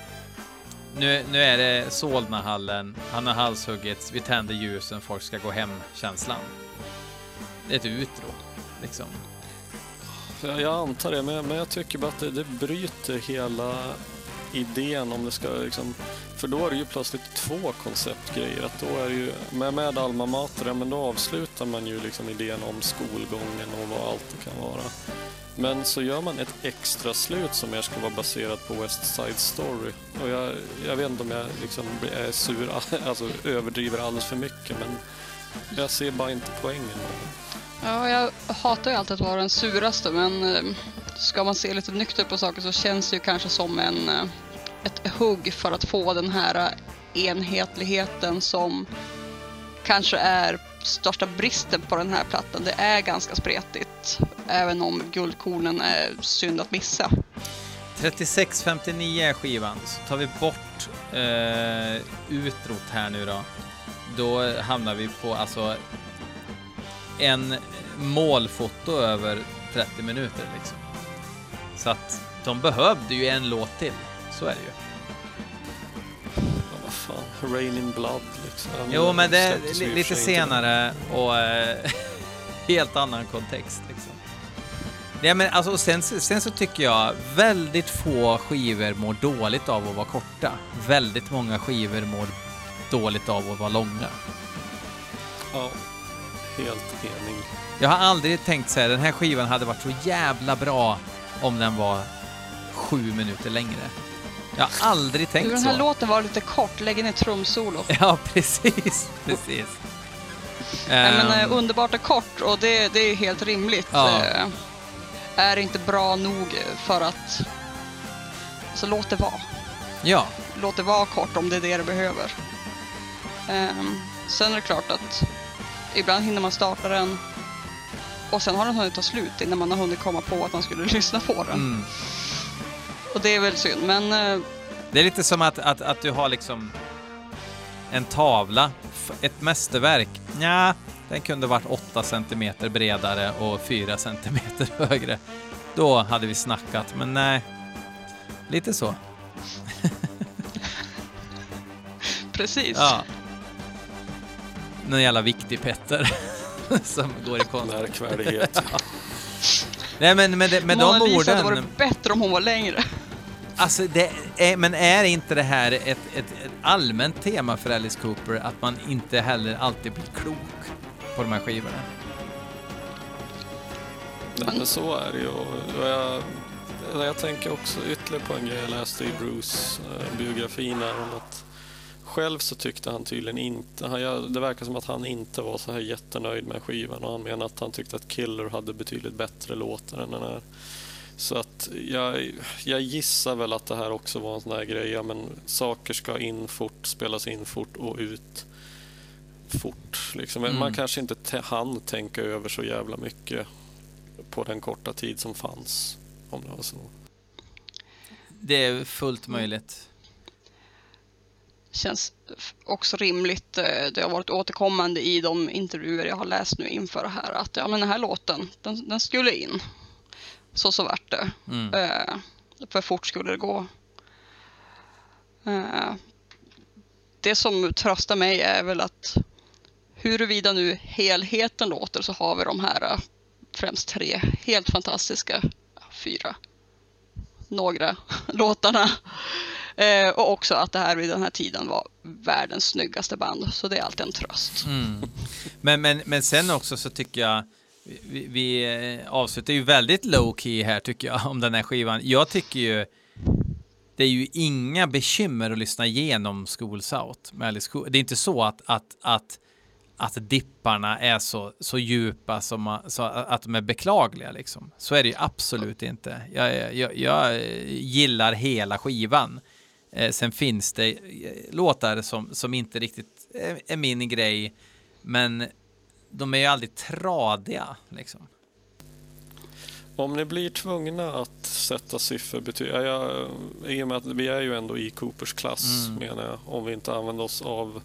nu, nu är det Solnahallen, han har halshuggits, vi tänder ljusen, folk ska gå hem-känslan. Ett utro, liksom.
Jag, jag antar det, men jag, men jag tycker bara att det, det bryter hela idén om det ska liksom... För då är det ju plötsligt två konceptgrejer. Att då är det ju, med, med Alma Mater, ja, men då avslutar man ju liksom idén om skolgången och vad allt det kan vara. Men så gör man ett extra slut som mer ska vara baserat på West Side Story. Och jag, jag vet inte om jag liksom är sur, alltså överdriver alldeles för mycket, men jag ser bara inte poängen.
Ja, jag hatar ju alltid att vara den suraste, men eh, ska man se lite nyktert på saker så känns det ju kanske som en, eh, ett hugg för att få den här eh, enhetligheten som kanske är största bristen på den här plattan. Det är ganska spretigt, även om guldkornen är synd att missa.
36.59 är skivan, så tar vi bort eh, utrot här nu då. Då hamnar vi på alltså en målfoto över 30 minuter liksom. Så att de behövde ju en låt till, så är det ju.
Ja, vad fan, Rain in Blood liksom.
Jo, men det är lite senare och eh, helt annan kontext liksom. Nej, men alltså, sen, sen så tycker jag väldigt få skivor mår dåligt av att vara korta. Väldigt många skivor mår dåligt av att vara långa.
Ja, helt enig.
Jag har aldrig tänkt så här, den här skivan hade varit så jävla bra om den var sju minuter längre. Jag har aldrig tänkt
den
så.
här låten var lite kort, lägg in ett trumsolo.
Ja, precis, precis.
Nej, men
Ehm,
eh, underbart är kort och det, det är helt rimligt.
Ja.
Eh, är inte bra nog för att... Så låt det vara.
ja,
Låt det vara kort om det är det det behöver. Ehm, sen är det klart att ibland hinner man starta den och sen har den hunnit ta slut innan man har hunnit komma på att man skulle lyssna på den.
mm.
Och det är väl synd, men eh,
Det är lite som att, att, att du har liksom en tavla, ett mästerverk. Ja, den kunde varit 8 centimeter bredare och 4 centimeter högre. Då hade vi snackat, men nej. Lite så.
precis.
Ja. Någon jävla viktig Petter som går i konst.
Märkvärdighet.
Nej, men med, de- med
Mona
de
Lisa hade
orden.
varit bättre om hon var längre.
Alltså, det är, men är inte det här ett, ett, ett allmänt tema för Alice Cooper att man inte heller alltid blir klok på de här skivorna?
Nej, men så är det ju. Och jag, jag tänker också ytterligare på en grej jag läste i Bruce eh, biografin här om att själv så tyckte han tydligen inte, han, det verkar som att han inte var så här jättenöjd med skivan och han menar att han tyckte att Killer hade betydligt bättre låtar än den här. Så att jag, jag gissar väl att det här också var en sån här grej, ja, men saker ska in fort, spelas in fort och ut. fort. Liksom.
Mm.
Man kanske inte t- hann tänka över så jävla mycket på den korta tid som fanns. Om det var så.
Det är fullt möjligt.
Känns också rimligt. eh, Det har varit återkommande i de intervjuer jag har läst nu inför det här att ja, men den här låten, den, den skulle in. Så så vart det.
Mm.
Eh, för fort skulle det gå. Eh, det som tröstar mig är väl att huruvida nu helheten låter så har vi de här eh, främst tre helt fantastiska, fyra, några låtarna. Eh, och också att det här vid den här tiden var världens snyggaste band. Så det är alltid en tröst.
Mm. Men, men, men sen också så tycker jag vi, vi eh, avslutar ju väldigt low key här tycker jag om den här skivan. Jag tycker ju det är ju inga bekymmer att lyssna igenom School South med Alice Cooper. Det är inte så att, att, att, att dipparna är så, så djupa som man, så att de är beklagliga liksom. Så är det ju absolut inte. Jag, jag, jag gillar hela skivan. Eh, sen finns det eh, låtar som, som inte riktigt är, är min grej, men de är ju aldrig tradiga liksom.
Om ni blir tvungna att sätta sifferbetyg, ja, jag, i och med att vi är ju ändå i Coopers klass
Mm.
menar jag, om vi inte använder oss av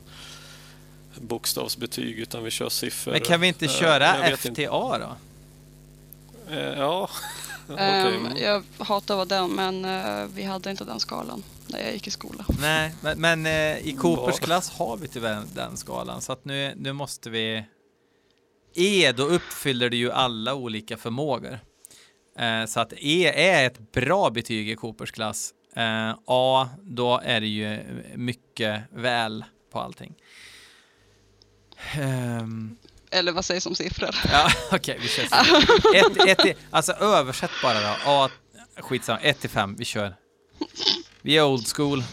bokstavsbetyg utan vi kör siffror.
Men kan vi inte
Eh,
köra
jag
FTA
inte.
då?
Eh, Ja.
Ehm, jag hatar att vara den, men eh, vi hade inte den skalan när jag gick i skolan.
Nej, men, men eh, i Coopers
Vad?
klass har vi tyvärr den skalan, så att nu, nu måste vi... E, då uppfyller det ju alla olika förmågor. Eh, så att E är ett bra betyg i Coopers klass. Eh, A, då är det ju mycket väl på allting. Ehm,
Eller vad sägs om siffror?
Ja, okej, vi kör ett, ett, alltså översätt bara då. A, skitsamma, 1 till 5, vi kör. Vi är old school.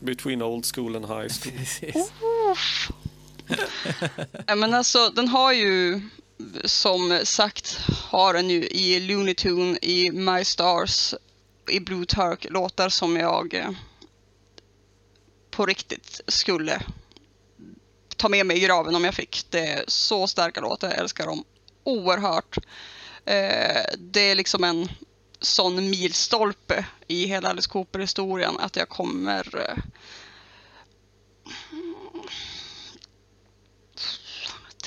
Between old school and high school.
Ja, men alltså, den har ju, som sagt, har den ju i Looney Tune, i My Stars, i Blue Turk, låtar som jag eh, på riktigt skulle ta med mig i graven om jag fick. Det är så starka låtar, jag älskar dem oerhört. Eh, det är liksom en sån milstolpe i hela Alice Cooper-historien att jag kommer eh,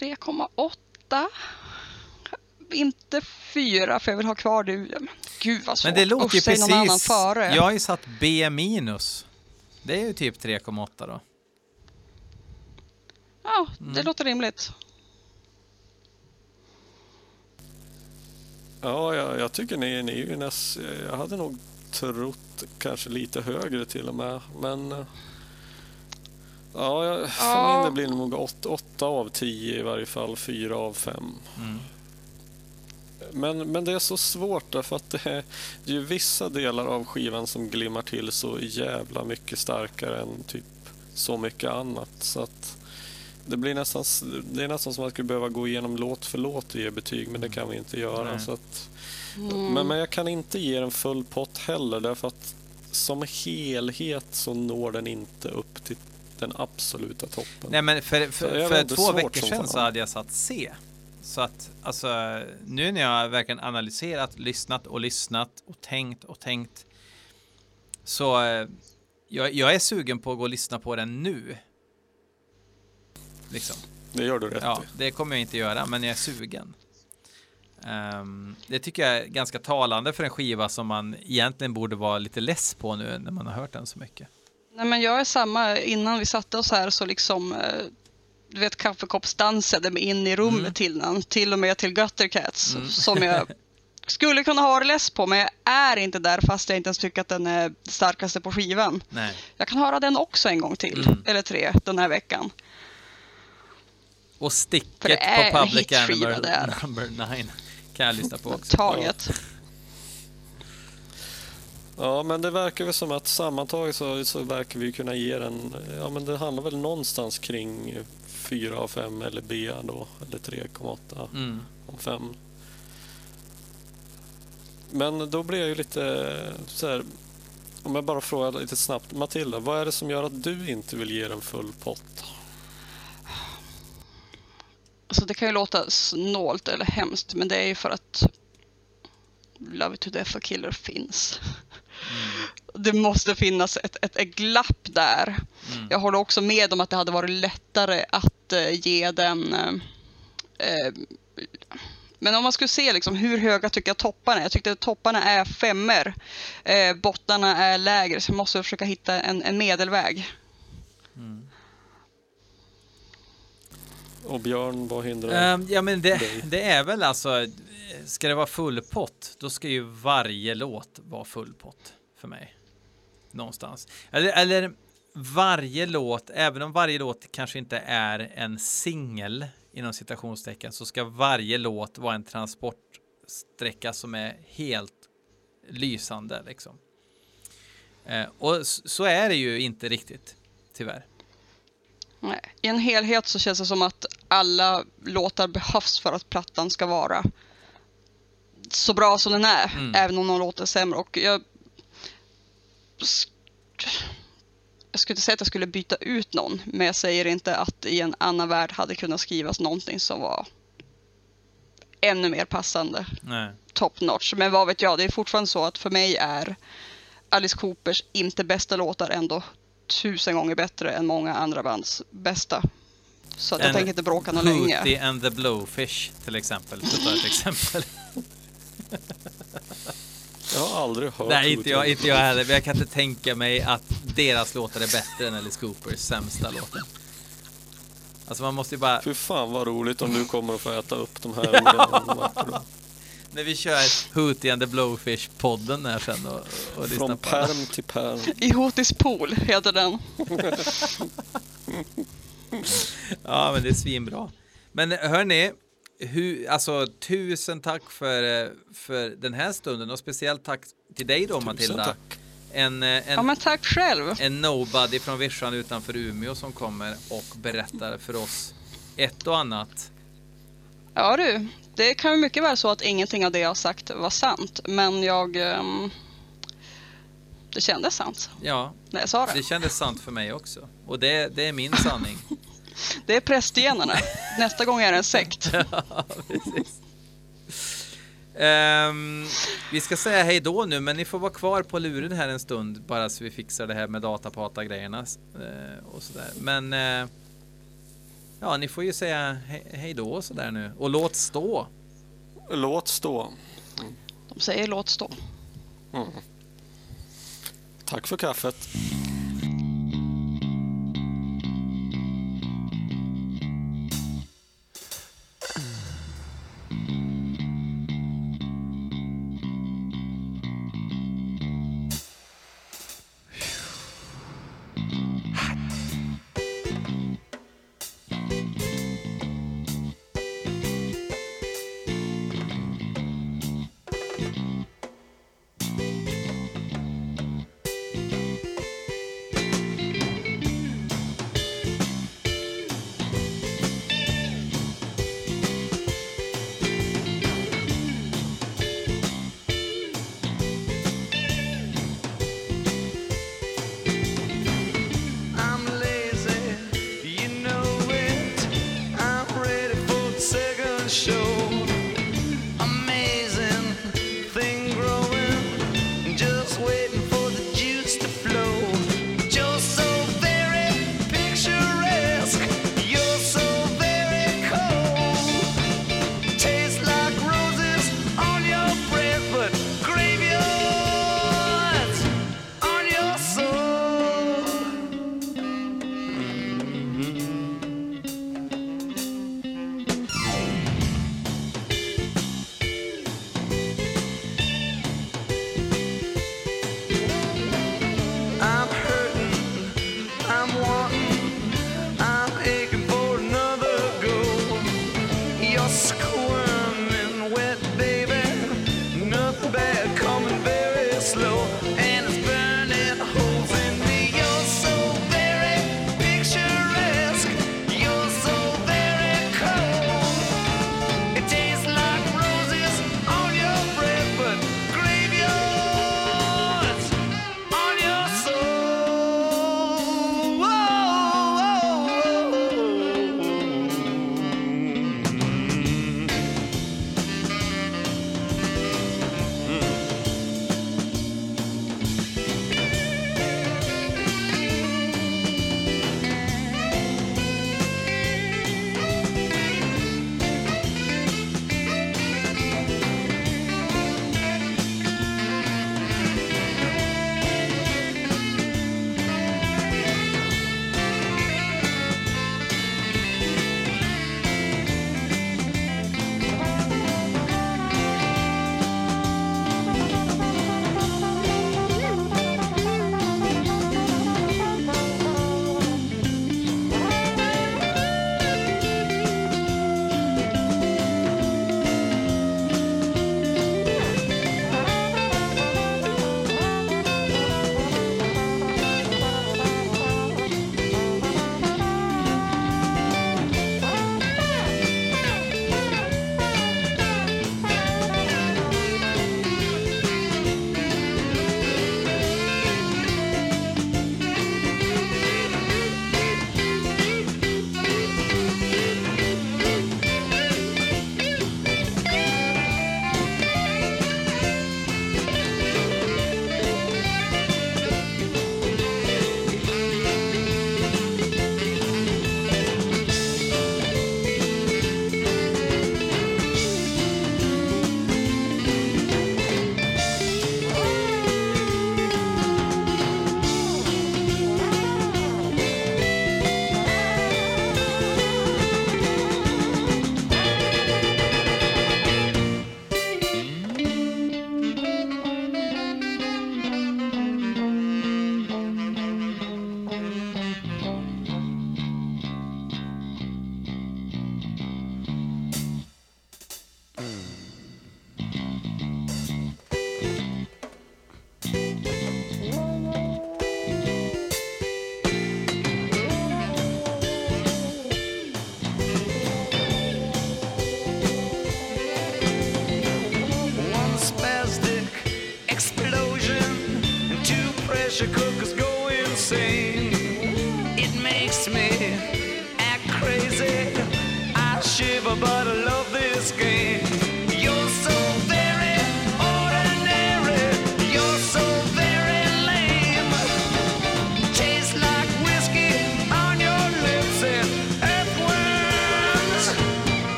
3,8. Inte 4 för jag vill ha kvar det. Men Gud vad svårt.
Men det låter ju precis...
före.
Jag har ju satt B minus. Det är ju typ 3,8 då.
Ja, det
Mm.
låter rimligt.
Ja, jag, jag tycker ni, ni är ju näst, Jag hade nog trott kanske lite högre till och med. Men eh, ja, jag, för
Ja.
min del blir det nog 8, av 10 i varje fall, 4 av 5.
Mm.
Men, men det är så svårt därför att det är, det är ju vissa delar av skivan som glimmar till så jävla mycket starkare än typ så mycket annat. Så att det, blir nästan, det är nästan som att man skulle behöva gå igenom låt för låt och ge betyg, men det kan vi inte göra.
Nej.
Så att,
Mm.
men, men jag kan inte ge den full pott heller därför att som helhet så når den inte upp till den absoluta toppen.
Nej men för, för, för två veckor sedan så hade jag satt C. Så att alltså nu när jag verkligen analyserat, lyssnat och lyssnat och tänkt och tänkt. Så eh, jag, jag är sugen på att gå och lyssna på den nu. Liksom.
Det gör du rätt
Ja,
i.
det kommer jag inte göra, men jag är sugen. Ehm, det tycker jag är ganska talande för en skiva som man egentligen borde vara lite less på nu när man har hört den så mycket.
Nej, men jag är samma. Innan vi satte oss här så liksom, eh, du vet kaffekoppsdansade mig in i rummet
Mm.
till den. Till och med till Gutter Cats
Mm.
som jag skulle kunna ha det less på. Men jag är inte där fast jag inte ens tycker att den är starkaste på skivan.
Nej.
Jag kan höra den också en gång till,
Mm.
eller tre, den här veckan.
Och sticket på Public
är.
number 9 kan jag lyssna på också.
Taget.
Ja, men det verkar väl som att sammantaget så, så verkar vi kunna ge den, ja men det handlar väl någonstans kring 4 av 5 eller B då, eller 3,8
Mm.
av 5. Men då blir jag ju lite så här, Om jag bara frågar lite snabbt. Matilda, vad är det som gör att du inte vill ge den full pott?
Alltså det kan ju låta snålt eller hemskt, men det är ju för att Love it to death och Killer finns. Det måste finnas ett, ett, ett glapp där. Jag håller också med om att det hade varit lättare att eh, ge den... eh, eh, men om man skulle se liksom, hur höga tycker jag topparna är. Jag tyckte att topparna är femmer. Eh, bottnarna är lägre, så jag måste försöka hitta en, en medelväg.
Och Björn, vad hindrar
Ehm, ja, men det,
dig?
det är väl alltså, ska det vara full pott, då ska ju varje låt vara full pott för mig. Någonstans. Eller, eller varje låt, även om varje låt kanske inte är en singel inom citationstecken, så ska varje låt vara en transportsträcka som är helt lysande liksom. Eh, och så är det ju inte riktigt, tyvärr.
Nej. I en helhet så känns det som att alla låtar behövs för att plattan ska vara så bra som den är,
Mm.
även om någon låter sämre. Och jag... jag skulle inte säga att jag skulle byta ut någon, men jag säger inte att i en annan värld hade kunnat skrivas någonting som var ännu mer passande.
Nej.
Top notch. Men vad vet jag, det är fortfarande så att för mig är Alice Coopers inte bästa låtar ändå tusen gånger bättre än många andra bands bästa. Så att jag tänker inte bråka någon länge.
Hootie and the Blowfish till exempel, för att ta ett exempel.
Jag har aldrig hört
Nej, inte jag, inte jag heller. Men jag kan inte tänka mig att deras låtar är bättre än Alice Coopers sämsta låtar. Alltså man måste ju bara,
Fy fan vad roligt om du kommer att få äta upp de här.
när vi kör Hootie and the Blowfish-podden här sen och, och lyssnar
Från
på
perm till perm.
I Hotis pool heter den.
Ja, men det är svinbra. Men hörni, hur, alltså tusen tack för, för den här stunden och speciellt tack till dig då
Tusen
Matilda.
tack.
En, eh,
Ja
en,
men tack själv.
en nobody från Vischan utanför Umeå som kommer och berättar för oss ett och annat.
Ja du, det kan ju mycket väl så att ingenting av det jag har sagt var sant. Men jag... ehm, det kändes sant
Ja,
när jag sa det.
det kändes sant för mig också. Och det, det är min sanning.
Det är prästgenerna. Nästa gång är det en sekt.
Precis. Ehm, vi ska säga hej då nu, men ni får vara kvar på luren här en stund bara så vi fixar det här med datapata-grejerna eh, och sådär. Men eh, ja, ni får ju säga he- hej då och sådär nu. Och låt stå.
Låt stå.
De säger låt stå.
Tack för kaffet.